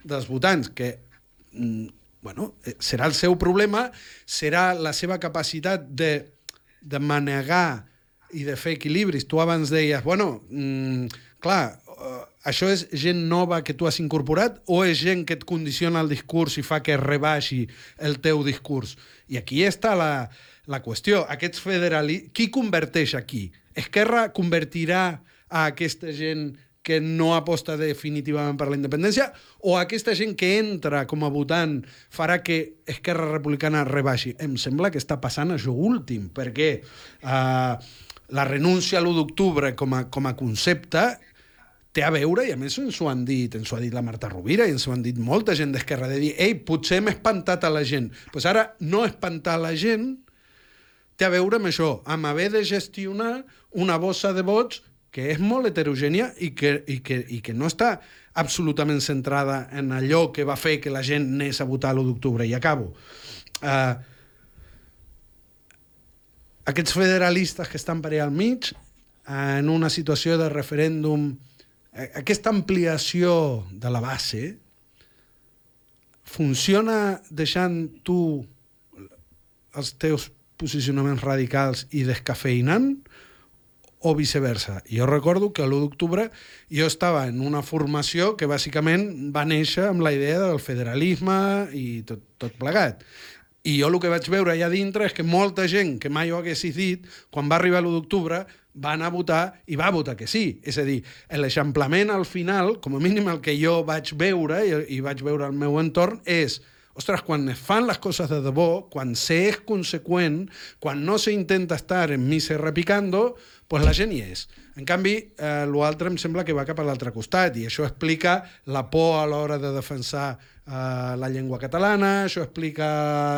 dels votants que mm, bueno, eh, serà el seu problema, serà la seva capacitat de, de manegar i de fer equilibris. Tu abans deies, bueno, mm, clar, uh, això és gent nova que tu has incorporat o és gent que et condiciona el discurs i fa que rebaixi el teu discurs? I aquí està la, la qüestió. Aquests federalistes... Qui converteix aquí? Esquerra convertirà a aquesta gent que no aposta definitivament per la independència o aquesta gent que entra com a votant farà que Esquerra Republicana rebaixi? Em sembla que està passant això últim, perquè uh, la renúncia a l'1 d'octubre com, a, com a concepte té a veure, i a més ens ho han dit, ens ho ha dit la Marta Rovira i ens ho han dit molta gent d'Esquerra, de dir, ei, potser hem espantat a la gent. Doncs pues ara no espantar la gent té a veure amb això, amb haver de gestionar una bossa de vots que és molt heterogènia i que, i que, i que no està absolutament centrada en allò que va fer que la gent anés a votar l'1 d'octubre. I acabo. Uh, aquests federalistes que estan per allà al mig, en una situació de referèndum aquesta ampliació de la base funciona deixant tu els teus posicionaments radicals i descafeinant o viceversa. Jo recordo que l'1 d'octubre jo estava en una formació que bàsicament va néixer amb la idea del federalisme i tot, tot plegat. I jo el que vaig veure allà dintre és que molta gent que mai ho haguessis dit, quan va arribar l'1 d'octubre, va anar a votar i va votar que sí. És a dir, l'eixamplament al final, com a mínim el que jo vaig veure i, i vaig veure al meu entorn, és ostres, quan es fan les coses de debò, quan se és conseqüent, quan no se intenta estar en missa repicando, pues la gent hi és. En canvi, eh, l'altre em sembla que va cap a l'altre costat i això explica la por a l'hora de defensar eh, la llengua catalana, això explica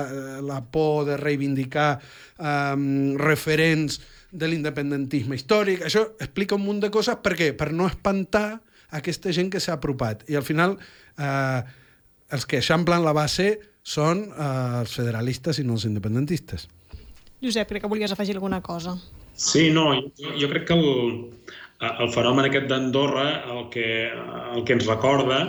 eh, la por de reivindicar eh, referents de l'independentisme històric. Això explica un munt de coses. Per què? Per no espantar aquesta gent que s'ha apropat. I al final, eh, els que eixamplen la base són eh, els federalistes i no els independentistes. Josep, crec que volies afegir alguna cosa. Sí, no, jo, jo crec que el, el fenomen aquest d'Andorra el, que, el que ens recorda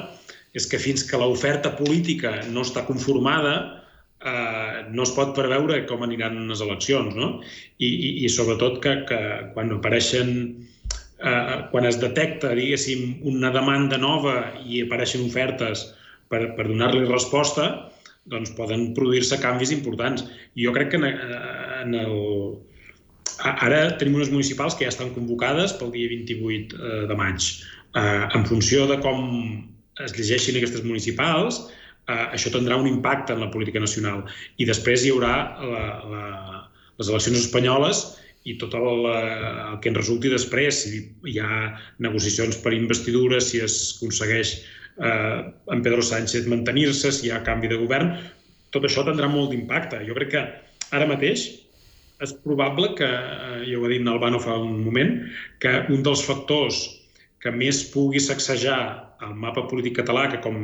és que fins que l'oferta política no està conformada, eh, no es pot preveure com aniran les eleccions, no? I, i, i sobretot que, que quan apareixen eh, quan es detecta, diguéssim, una demanda nova i apareixen ofertes per, per donar-li resposta, doncs poden produir-se canvis importants. Jo crec que en, en el... Ara tenim unes municipals que ja estan convocades pel dia 28 eh, de maig. Eh, en funció de com es llegeixin aquestes municipals, eh, això tindrà un impacte en la política nacional. I després hi haurà la, la, les eleccions espanyoles i tot el, el que en resulti després, si hi ha negociacions per investidura, si es aconsegueix eh, en Pedro Sánchez mantenir-se, si hi ha canvi de govern, tot això tindrà molt d'impacte. Jo crec que ara mateix és probable que, eh, ja ho ha dit Albano fa un moment, que un dels factors que més pugui sacsejar el mapa polític català, que com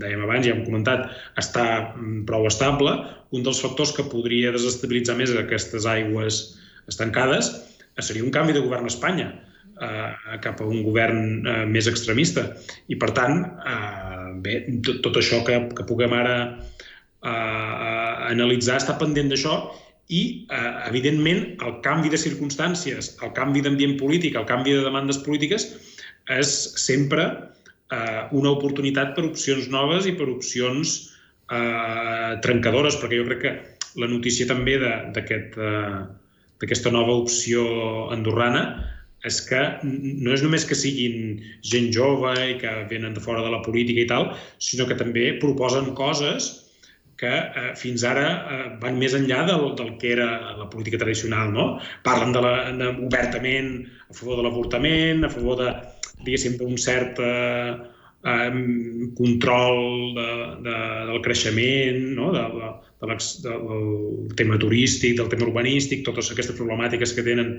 dèiem abans, ja hem comentat, està mm, prou estable, un dels factors que podria desestabilitzar més aquestes aigües estancades seria un canvi de govern a Espanya eh, cap a un govern eh, més extremista. I, per tant, eh, bé, tot, tot això que, que puguem ara eh, analitzar està pendent d'això i, eh, evidentment, el canvi de circumstàncies, el canvi d'ambient polític, el canvi de demandes polítiques, és sempre eh, una oportunitat per opcions noves i per opcions eh, trencadores, perquè jo crec que la notícia també d'aquesta aquest, eh, nova opció andorrana és que no és només que siguin gent jove i que venen de fora de la política i tal, sinó que també proposen coses que eh, fins ara eh, van més enllà del, del que era la política tradicional. No? Parlen de la, de, obertament a favor de l'avortament, a favor de, diguéssim, d'un cert eh, eh, control de, de, del creixement, no? de, de, de del tema turístic, del tema urbanístic, totes aquestes problemàtiques que tenen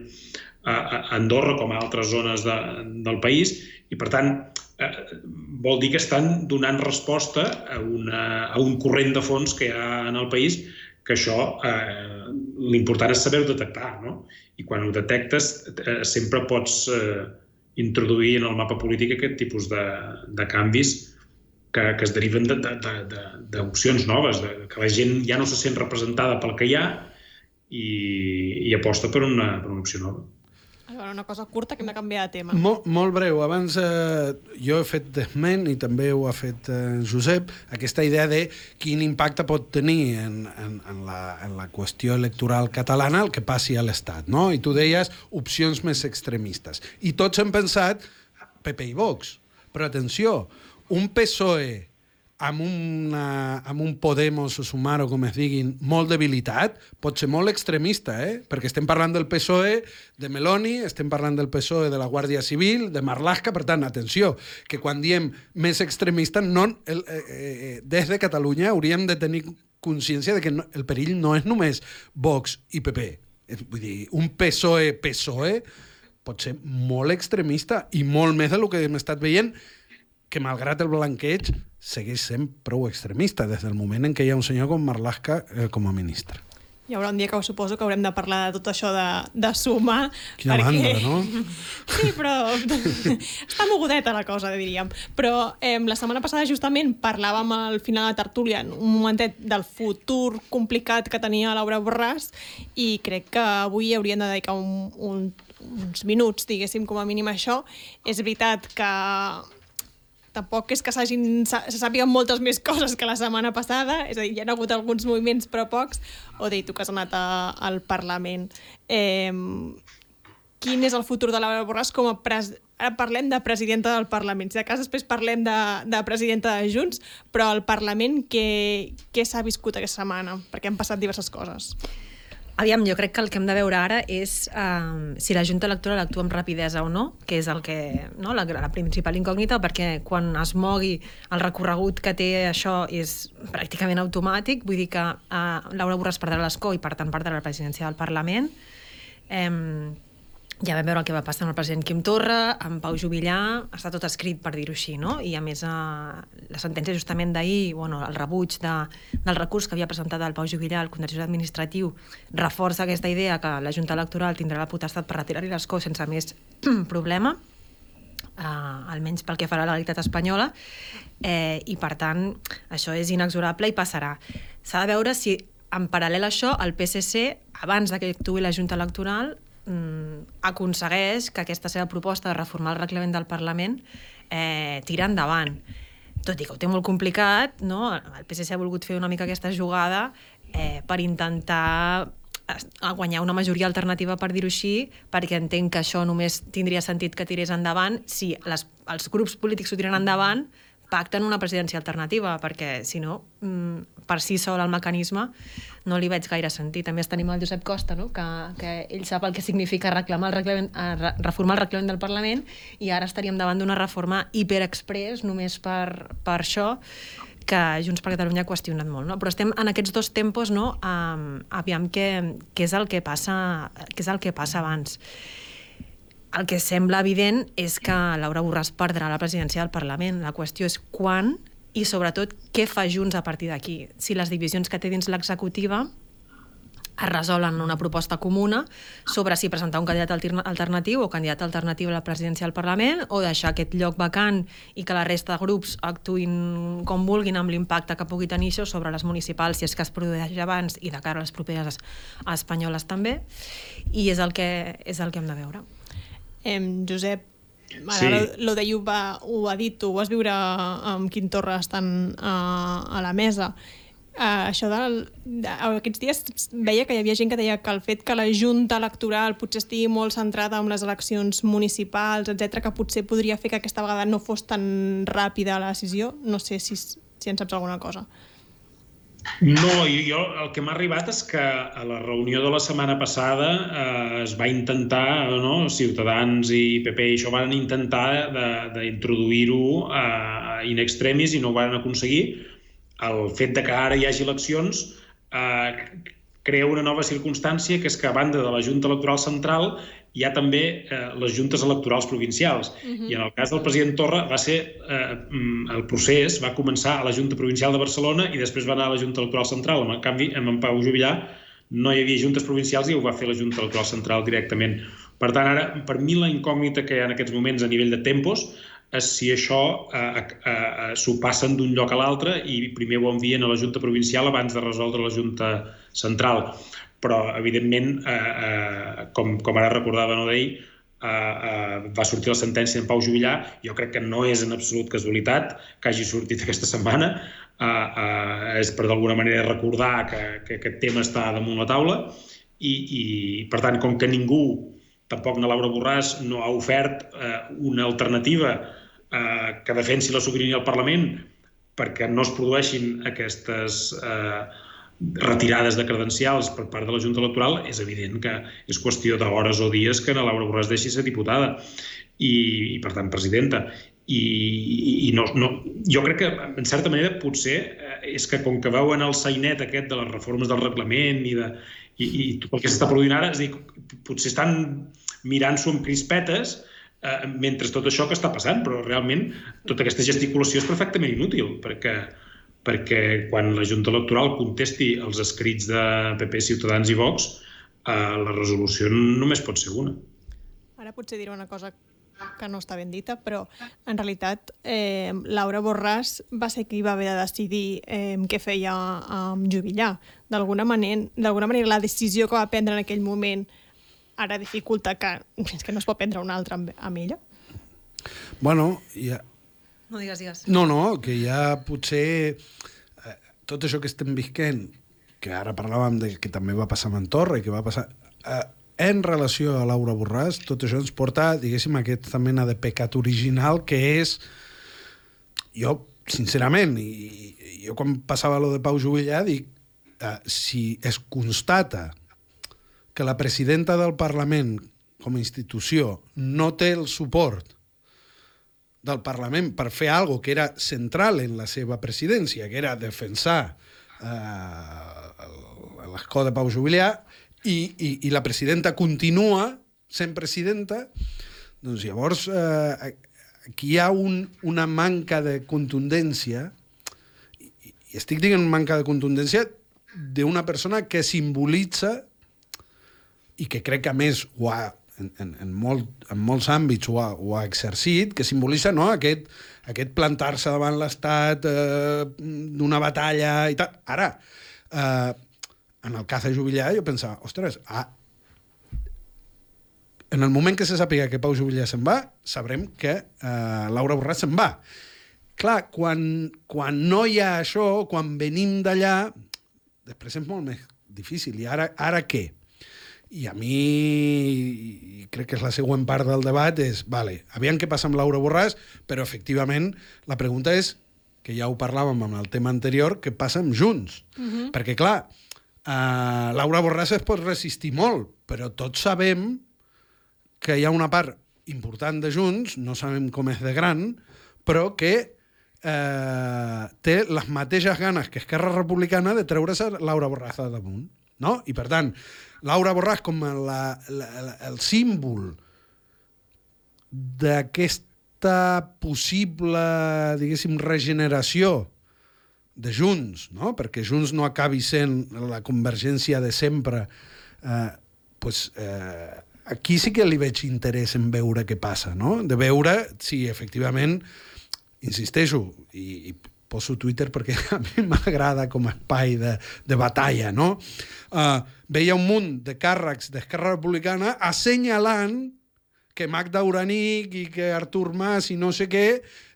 a, a Andorra com a altres zones de, del país i, per tant, eh, vol dir que estan donant resposta a, una, a un corrent de fons que hi ha en el país que això eh, l'important és saber-ho detectar, no? I quan ho detectes eh, sempre pots eh, introduir en el mapa polític aquest tipus de, de canvis que, que es deriven d'opcions de, de, de, noves, de, que la gent ja no se sent representada pel que hi ha i, i aposta per una, per una opció nova una cosa curta que hem de canviar de tema. Molt, molt breu. Abans eh, jo he fet desment, i també ho ha fet eh, Josep, aquesta idea de quin impacte pot tenir en, en, en, la, en la qüestió electoral catalana el que passi a l'Estat. No? I tu deies opcions més extremistes. I tots hem pensat PP i Vox. Però atenció, un PSOE amb, una, amb un Podemos o Sumar o com es diguin, molt debilitat, pot ser molt extremista, eh? perquè estem parlant del PSOE, de Meloni, estem parlant del PSOE de la Guàrdia Civil, de Marlaska, per tant, atenció, que quan diem més extremista, no, el, eh, eh, des de Catalunya hauríem de tenir consciència de que no, el perill no és només Vox i PP. Vull dir, un PSOE-PSOE pot ser molt extremista i molt més del que hem estat veient que malgrat el blanqueig segueix sent prou extremista des del moment en què hi ha un senyor com Marlaska eh, com a ministre. Hi haurà un dia que ho suposo que haurem de parlar de tot això de, de sumar. Quina perquè... mandra, no? Sí, però està mogudeta la cosa, diríem. Però eh, la setmana passada justament parlàvem al final de la tertúlia un momentet del futur complicat que tenia Laura Borràs i crec que avui hauríem de dedicar un, un, uns minuts, diguéssim, com a mínim això. És veritat que tampoc és que s'hagin se sàpiguen moltes més coses que la setmana passada, és a dir, hi ha hagut alguns moviments però pocs, o dir, tu que has anat a, al Parlament. Eh, quin és el futur de Laura Borràs com a pres ara parlem de presidenta del Parlament. Si de cas després parlem de, de presidenta de Junts, però al Parlament què, què s'ha viscut aquesta setmana? Perquè han passat diverses coses. Aviam, jo crec que el que hem de veure ara és uh, si la Junta Electoral actua amb rapidesa o no, que és el que, no, la, la principal incògnita, perquè quan es mogui el recorregut que té això és pràcticament automàtic, vull dir que uh, Laura Borràs perdrà l'escó i per tant perdrà la presidència del Parlament. Um, ja vam veure el que va passar amb el president Quim Torra, amb Pau Jubillà, està tot escrit per dir-ho així, no? I a més, eh, la sentència justament d'ahir, bueno, el rebuig de, del recurs que havia presentat el Pau Jubillà al contenciós administratiu reforça aquesta idea que la Junta Electoral tindrà la potestat per retirar-hi l'escó sense més problema, eh, almenys pel que farà la legalitat espanyola, eh, i per tant això és inexorable i passarà. S'ha de veure si en paral·lel a això el PSC, abans que actuï la Junta Electoral, aconsegueix que aquesta seva proposta de reformar el reglament del Parlament eh, tira endavant. Tot i que ho té molt complicat, no? el PSC ha volgut fer una mica aquesta jugada eh, per intentar guanyar una majoria alternativa, per dir-ho així, perquè entenc que això només tindria sentit que tirés endavant si les, els grups polítics ho tiren endavant, pacten una presidència alternativa, perquè si no, mm, per si sol el mecanisme no li veig gaire sentit. També tenim el Josep Costa, no? que, que ell sap el que significa reclamar el reglament, eh, reformar el reglament del Parlament i ara estaríem davant d'una reforma hiperexpress només per, per això que Junts per Catalunya ha qüestionat molt. No? Però estem en aquests dos tempos, no? Um, aviam què, què, és el que passa, què és el que passa abans. El que sembla evident és que Laura Borràs perdrà la presidència del Parlament. La qüestió és quan i sobretot què fa Junts a partir d'aquí. Si les divisions que té dins l'executiva es resolen en una proposta comuna sobre si presentar un candidat alternatiu o candidat alternatiu a la presidència del Parlament o deixar aquest lloc vacant i que la resta de grups actuïn com vulguin amb l'impacte que pugui tenir això sobre les municipals si és que es produeix abans i de cara a les properes espanyoles també i és el que, és el que hem de veure. Eh, Josep, Ara, sí. lo, de Yuba ho ha dit, tu ho vas viure amb Quim Torra estant a, a la mesa. Uh, això del, de, aquests dies veia que hi havia gent que deia que el fet que la Junta Electoral potser estigui molt centrada en les eleccions municipals, etc que potser podria fer que aquesta vegada no fos tan ràpida la decisió. No sé si, si en saps alguna cosa. No, jo, el que m'ha arribat és que a la reunió de la setmana passada eh, es va intentar, no, Ciutadans i PP i això van intentar d'introduir-ho eh, in extremis i no ho van aconseguir. El fet de que ara hi hagi eleccions eh, crea una nova circumstància, que és que a banda de la Junta Electoral Central hi ha també eh, les juntes electorals provincials. Uh -huh. I en el cas del president Torra va ser, eh, mm, el procés va començar a la Junta Provincial de Barcelona i després va anar a la Junta Electoral Central. En canvi, amb en Pau Jubillà no hi havia juntes provincials i ho va fer la Junta Electoral Central directament. Per tant, ara, per mi la incògnita que hi ha en aquests moments a nivell de tempos és si això eh, eh, eh, s'ho passen d'un lloc a l'altre i primer ho envien a la Junta Provincial abans de resoldre la Junta Central però evidentment, eh, eh, com, com ara recordava no d'ahir, eh, eh, va sortir la sentència d'en Pau Jubillà, jo crec que no és en absolut casualitat que hagi sortit aquesta setmana, eh, eh, és per d'alguna manera recordar que, que aquest tema està damunt la taula. I, i per tant, com que ningú, tampoc na Laura Borràs, no ha ofert eh, una alternativa eh, que defensi la sobirania al Parlament perquè no es produeixin aquestes eh, retirades de credencials per part de la Junta Electoral, és evident que és qüestió d'hores o dies que la Laura Borràs deixi ser diputada i, i per tant, presidenta. I, i no, no, jo crec que, en certa manera, potser eh, és que com que veuen el sainet aquest de les reformes del reglament i, de, i, i tot el que s'està produint ara, és dir, potser estan mirant-s'ho amb crispetes eh, mentre tot això que està passant, però realment tota aquesta gesticulació és perfectament inútil, perquè, perquè quan la Junta Electoral contesti els escrits de PP, Ciutadans i Vox, eh, la resolució només pot ser una. Ara potser diré una cosa que no està ben dita, però en realitat eh, Laura Borràs va ser qui va haver de decidir eh, què feia amb Jubillar. D'alguna manera, manera, la decisió que va prendre en aquell moment ara dificulta que, és que no es pot prendre una altra amb, amb ella? Bueno, ja... No digues, digues. No, no, que ja potser eh, tot això que estem visquent, que ara parlàvem de que també va passar amb Torra i que va passar... Eh, en relació a Laura Borràs, tot això ens porta, diguéssim, a aquesta mena de pecat original que és... Jo, sincerament, i, i jo quan passava lo de Pau Juvillà dic, eh, si es constata que la presidenta del Parlament com a institució no té el suport del Parlament per fer algo que era central en la seva presidència, que era defensar eh, l'escó de Pau Jubilià, i, i, i la presidenta continua sent presidenta, doncs llavors eh, aquí hi ha un, una manca de contundència, i, i estic dient manca de contundència d'una persona que simbolitza i que crec que a més ho ha, en, en, en, molt, en molts àmbits ho ha, ho ha exercit, que simbolitza no, aquest, aquest plantar-se davant l'Estat eh, d'una batalla i tal. Ara, eh, en el cas de Jubillar, jo pensava, ostres, ah, en el moment que se sàpiga que Pau Jubillar se'n va, sabrem que eh, Laura Borràs se'n va. Clar, quan, quan no hi ha això, quan venim d'allà, després és molt més difícil. I ara, ara què? I a mi, crec que és la següent part del debat, és, vale, aviam què passa amb Laura Borràs, però efectivament la pregunta és, que ja ho parlàvem amb el tema anterior, què passa amb Junts? Uh -huh. Perquè, clar, uh, Laura Borràs es pot resistir molt, però tots sabem que hi ha una part important de Junts, no sabem com és de gran, però que eh, té les mateixes ganes que Esquerra Republicana de treure's Laura Borràs de damunt. No? I, per tant, Laura Borràs com la, la, la, el símbol d'aquesta possible, diguéssim, regeneració de Junts, no? perquè Junts no acabi sent la convergència de sempre, eh, pues, eh, aquí sí que li veig interès en veure què passa, no? de veure si efectivament, insisteixo, i, i poso Twitter perquè a mi m'agrada com a espai de, de batalla, no? Uh, veia un munt de càrrecs d'Esquerra Republicana assenyalant que Magda Uranic i que Artur Mas i no sé què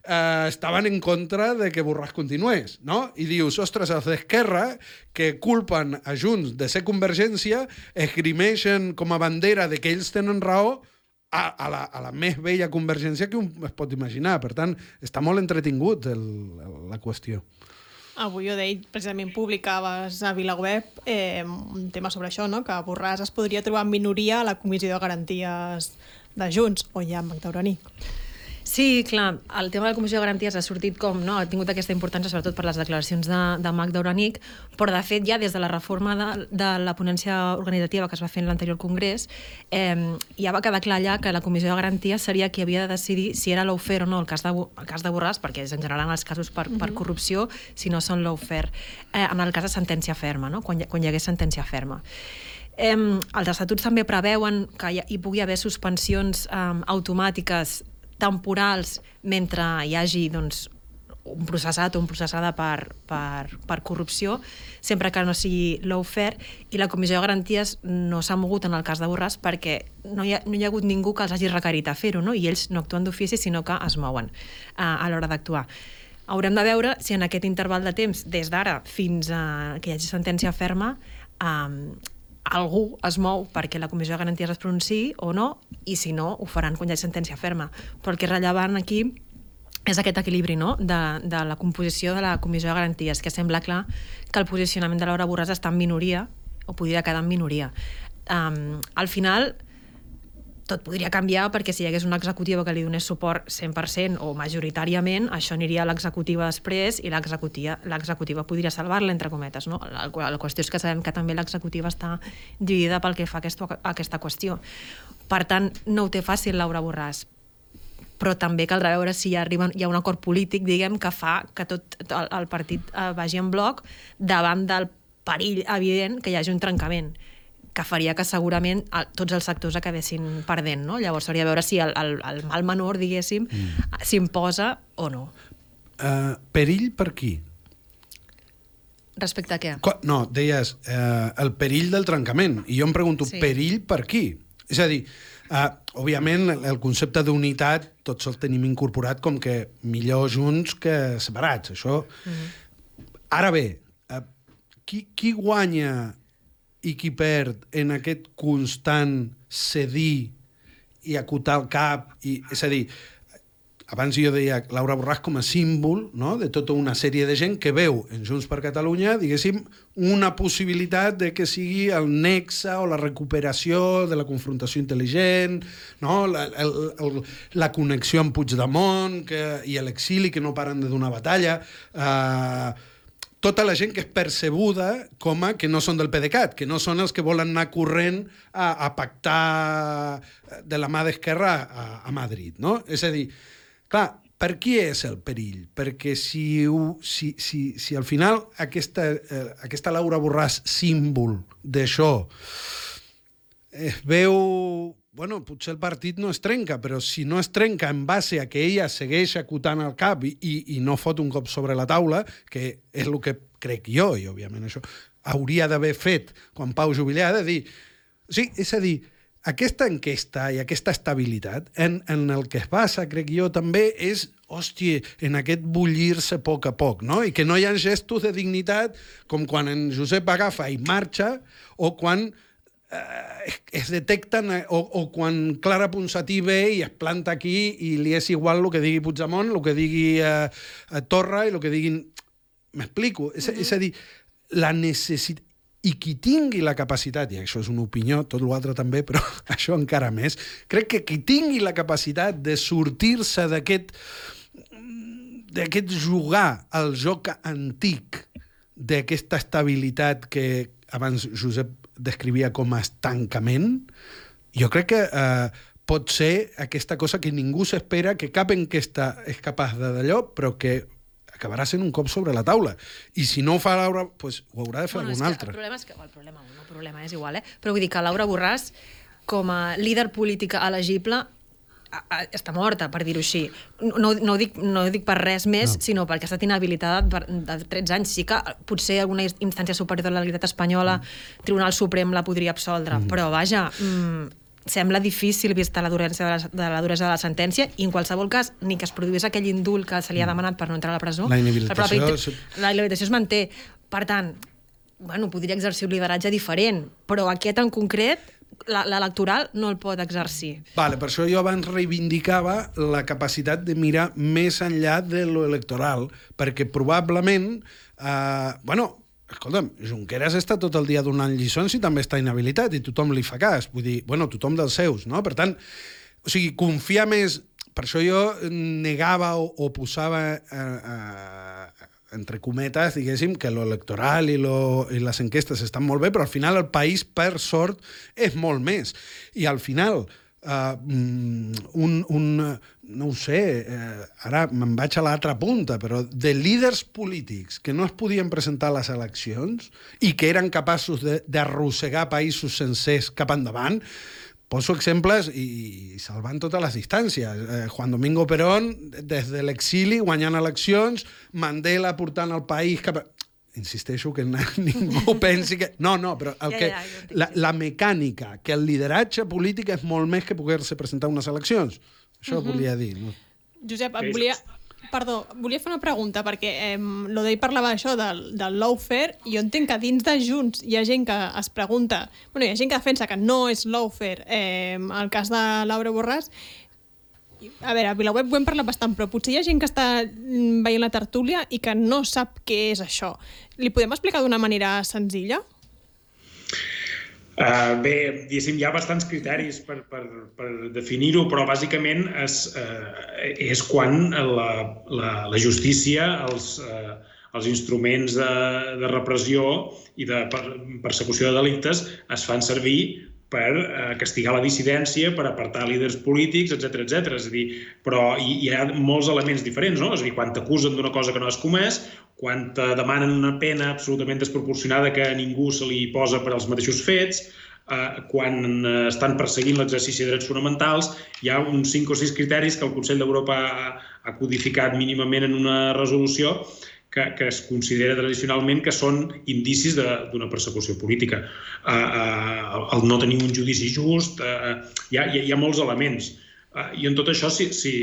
eh, estaven en contra de que Borràs continués, no? I dius, ostres, els d'Esquerra, que culpen a Junts de ser Convergència, esgrimeixen com a bandera de que ells tenen raó, a, a, la, a la més vella convergència que un es pot imaginar. Per tant, està molt entretingut el, la qüestió. Avui ho deia, precisament publicaves a VilaWeb eh, un tema sobre això, no? que Borràs es podria trobar en minoria a la Comissió de Garanties de Junts, o ja amb Magda Uranic. Sí, clar, el tema de la Comissió de Garanties ha sortit com, no? ha tingut aquesta importància sobretot per les declaracions de, de Magda Uranic, però de fet ja des de la reforma de, de la ponència organitzativa que es va fer en l'anterior congrés, eh, ja va quedar clar allà que la Comissió de Garanties seria qui havia de decidir si era l'ofer o no el cas de, el cas de Borràs, perquè és en general en els casos per, per corrupció, si no són l'ofer, eh, en el cas de sentència ferma, no? quan, quan hi hagués sentència ferma. Eh, els estatuts també preveuen que hi, hi pugui haver suspensions eh, automàtiques temporals mentre hi hagi doncs, un processat o un processada per, per, per corrupció, sempre que no sigui lawfare, i la Comissió de Garanties no s'ha mogut en el cas de Borràs perquè no hi ha, no hi ha hagut ningú que els hagi requerit a fer-ho, no? i ells no actuen d'ofici, sinó que es mouen uh, a l'hora d'actuar. Haurem de veure si en aquest interval de temps, des d'ara fins a que hi hagi sentència ferma, um, algú es mou perquè la Comissió de Garanties es pronunciï o no, i si no, ho faran quan hi sentència ferma. Però el que és rellevant aquí és aquest equilibri no? de, de la composició de la Comissió de Garanties, que sembla clar que el posicionament de Laura Borràs està en minoria, o podria quedar en minoria. Um, al final, tot podria canviar perquè si hi hagués una executiva que li donés suport 100% o majoritàriament, això aniria a l'executiva després i l'executiva podria salvar-la, entre cometes. No? La, la qüestió és que sabem que també l'executiva està dividida pel que fa a aquesta, a aquesta qüestió. Per tant, no ho té fàcil Laura Borràs, però també caldrà veure si hi arriba, hi ha un acord polític, diguem, que fa que tot el, el partit eh, vagi en bloc davant del perill evident que hi hagi un trencament que faria que segurament tots els sectors acabessin perdent, no? Llavors hauria de veure si el, el, el mal menor, diguéssim, mm. s'imposa o no. Uh, perill per qui? Respecte a què? No, deies uh, el perill del trencament. I jo em pregunto, sí. perill per qui? És a dir, uh, òbviament, el concepte d'unitat tots el tenim incorporat com que millor junts que separats. Això... Mm -hmm. Ara bé, uh, qui, qui guanya i qui perd en aquest constant cedir i acotar el cap, i, és a dir, abans jo deia Laura Borràs com a símbol no? de tota una sèrie de gent que veu en Junts per Catalunya, diguéssim, una possibilitat de que sigui el nexe o la recuperació de la confrontació intel·ligent, no? la, el, el, la connexió amb Puigdemont que, i l'exili que no paren de donar batalla, eh, tota la gent que és percebuda com a que no són del PDeCAT, que no són els que volen anar corrent a, a pactar de la mà d'Esquerra a, a Madrid, no? És a dir, clar, per qui és el perill? Perquè si, si, si, si al final aquesta, eh, aquesta Laura Borràs símbol d'això es veu bueno, potser el partit no es trenca, però si no es trenca en base a que ella segueix acotant el cap i, i, i no fot un cop sobre la taula, que és el que crec jo, i òbviament això hauria d'haver fet quan Pau Jubilà de dir... Sí, és a dir, aquesta enquesta i aquesta estabilitat en, en el que es basa, crec jo, també és hòstia, en aquest bullir-se a poc a poc, no? I que no hi ha gestos de dignitat com quan en Josep agafa i marxa o quan es detecten, eh, o, o quan Clara Ponsatí ve i es planta aquí i li és igual el que digui Puigdemont, el que digui eh, eh Torra i el que diguin... M'explico? És, mm -hmm. és a dir, la necessitat... I qui tingui la capacitat, i això és una opinió, tot l'altre també, però això encara més, crec que qui tingui la capacitat de sortir-se d'aquest d'aquest jugar al joc antic d'aquesta estabilitat que abans Josep descrivia com a estancament, jo crec que eh, pot ser aquesta cosa que ningú s'espera, que cap enquesta és capaç de d'allò, però que acabarà sent un cop sobre la taula. I si no ho fa Laura, pues, ho haurà de fer bueno, algun altre. El problema és que... El problema, no, el problema és igual, eh? Però vull dir que Laura Borràs, com a líder política elegible, està morta, per dir-ho així. No, no, ho dic, no ho dic per res més, no. sinó perquè ha estat inhabilitada per, de 13 anys. Sí que potser alguna instància superior de la legalitat espanyola, mm. Tribunal Suprem la podria absoldre, mm. però vaja, mm, sembla difícil vista la duresa de la, de la duresa de la sentència i en qualsevol cas ni que es produís aquell indult que se li ha mm. demanat per no entrar a la presó la inhabilitació, propi, la inhabilitació es manté per tant, bueno, podria exercir un lideratge diferent però aquest en concret l'electoral no el pot exercir. Vale, per això jo abans reivindicava la capacitat de mirar més enllà de lo electoral, perquè probablement, eh, bueno, escolta'm, Junqueras està tot el dia donant lliçons i també està inhabilitat i tothom li fa cas, vull dir, bueno, tothom dels seus, no? Per tant, o sigui, confiar més... Per això jo negava o, o posava eh, eh, entre cometes, diguéssim, que lo electoral i, lo, i les enquestes estan molt bé, però al final el país, per sort, és molt més. I al final, uh, un, un, no ho sé, uh, ara me'n vaig a l'altra punta, però de líders polítics que no es podien presentar a les eleccions i que eren capaços d'arrossegar països sencers cap endavant, Poso exemples i salvant totes les distàncies. Eh, Juan Domingo Perón, des de l'exili, guanyant eleccions, Mandela portant el país cap a... Insisteixo que ningú pensi que... No, no, però el que, la, la mecànica, que el lideratge polític és molt més que poder-se presentar unes eleccions. Això uh -huh. volia dir. No? Josep, et volia, Perdó, volia fer una pregunta, perquè eh, l'Odei parlava això del, del lawfare, i jo entenc que dins de Junts hi ha gent que es pregunta, bueno, hi ha gent que defensa que no és lawfare, eh, el cas de Laura Borràs, a veure, a Vilaweb ho hem parlat bastant, però potser hi ha gent que està mm, veient la tertúlia i que no sap què és això. Li podem explicar d'una manera senzilla? Uh, bé, diguéssim, hi ha bastants criteris per, per, per definir-ho, però bàsicament és, uh, és quan la, la, la justícia, els, uh, els instruments de, de repressió i de persecució de delictes es fan servir per eh, castigar la dissidència, per apartar líders polítics, etc etc. És a dir, però hi, hi ha molts elements diferents, no? És a dir, quan t'acusen d'una cosa que no has comès, quan te demanen una pena absolutament desproporcionada que a ningú se li posa per als mateixos fets, eh, quan eh, estan perseguint l'exercici de drets fonamentals, hi ha uns 5 o 6 criteris que el Consell d'Europa ha, ha codificat mínimament en una resolució que, que es considera tradicionalment que són indicis d'una persecució política. Uh, uh, el no tenir un judici just, uh, hi, ha, hi ha molts elements. Uh, I en tot això, si, si,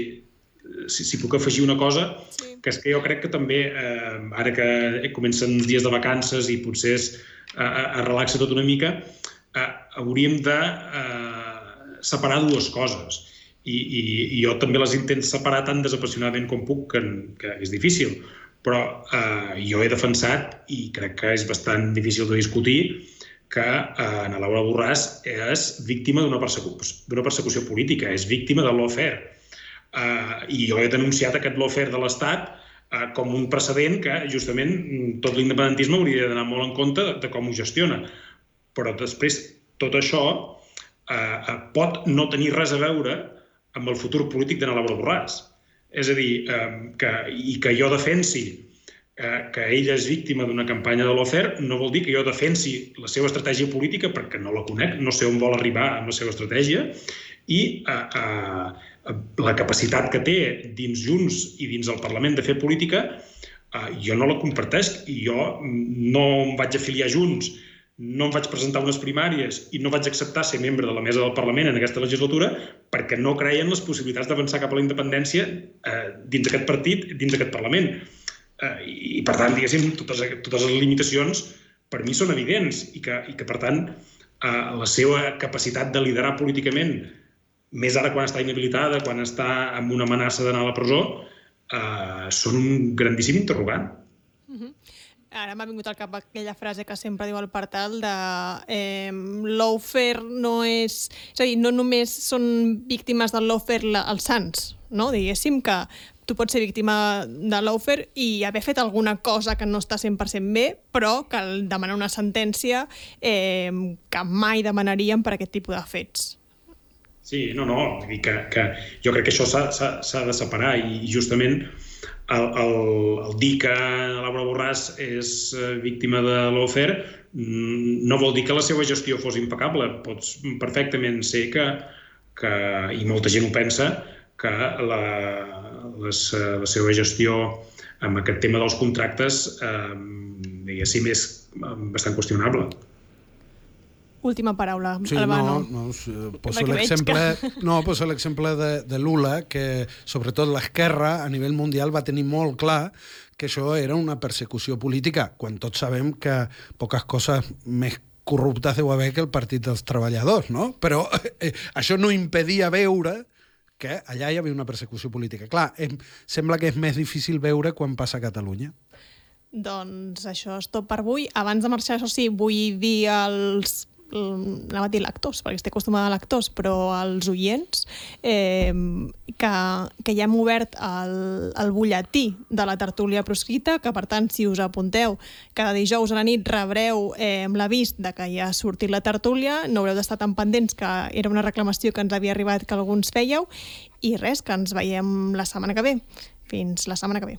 si, si puc afegir una cosa, sí. que és que jo crec que també, eh, ara que comencen dies de vacances i potser es, eh, es relaxa tot una mica, eh, hauríem de eh, separar dues coses. I, i, I jo també les intento separar tan desapassionadament com puc, que, que és difícil però eh, jo he defensat, i crec que és bastant difícil de discutir, que eh, en Laura Borràs és víctima d'una persecució, persecució política, és víctima de lawfare. Eh, I jo he denunciat aquest lawfare de l'Estat eh, com un precedent que justament tot l'independentisme hauria d'anar molt en compte de, de com ho gestiona. Però després tot això eh, pot no tenir res a veure amb el futur polític de Laura Borràs. És a dir, eh, que, i que jo defensi eh, que ella és víctima d'una campanya de l'OFER no vol dir que jo defensi la seva estratègia política perquè no la conec, no sé on vol arribar amb la seva estratègia i eh, eh, la capacitat que té dins Junts i dins el Parlament de fer política eh, jo no la comparteix i jo no em vaig afiliar Junts no em vaig presentar unes primàries i no vaig acceptar ser membre de la mesa del Parlament en aquesta legislatura perquè no creien les possibilitats d'avançar cap a la independència eh, dins d'aquest partit, dins d'aquest Parlament. Eh, I, per tant, diguéssim, totes, totes les limitacions per mi són evidents i que, i que per tant, eh, la seva capacitat de liderar políticament, més ara quan està inhabilitada, quan està amb una amenaça d'anar a la presó, eh, són un grandíssim interrogant. Uh -huh. Ara m'ha vingut al cap aquella frase que sempre diu el Partal de eh, l'Ofer no és... És a dir, no només són víctimes del l'Ofer els sants, no? Diguéssim que tu pots ser víctima de l'Ofer i haver fet alguna cosa que no està 100% bé, però que demanar una sentència eh, que mai demanaríem per aquest tipus de fets. Sí, no, no, vull dir que, que jo crec que això s'ha de separar i justament el, el, el dir que Laura Borràs és eh, víctima de l'OFER mm, no vol dir que la seva gestió fos impecable. Pots perfectament ser que, que i molta gent ho pensa, que la, les, la seva gestió amb aquest tema dels contractes eh, diguéssim, és eh, bastant qüestionable. Última paraula, sí, Albano. No, no, poso l'exemple que... no, poso l'exemple de, de Lula, que sobretot l'esquerra a nivell mundial va tenir molt clar que això era una persecució política, quan tots sabem que poques coses més corruptes deu haver que el Partit dels Treballadors, no? Però eh, això no impedia veure que allà hi havia una persecució política. Clar, em, sembla que és més difícil veure quan passa a Catalunya. Doncs això és tot per avui. Abans de marxar, això sí, vull dir als Mm, anava a dir lectors, perquè estic acostumada a lectors, però als oients, eh, que, que ja hem obert el, el butlletí de la tertúlia proscrita, que per tant, si us apunteu, cada dijous a la nit rebreu eh, l'avís de que ja ha sortit la tertúlia, no haureu d'estar tan pendents que era una reclamació que ens havia arribat que alguns fèieu, i res, que ens veiem la setmana que ve. Fins la setmana que ve.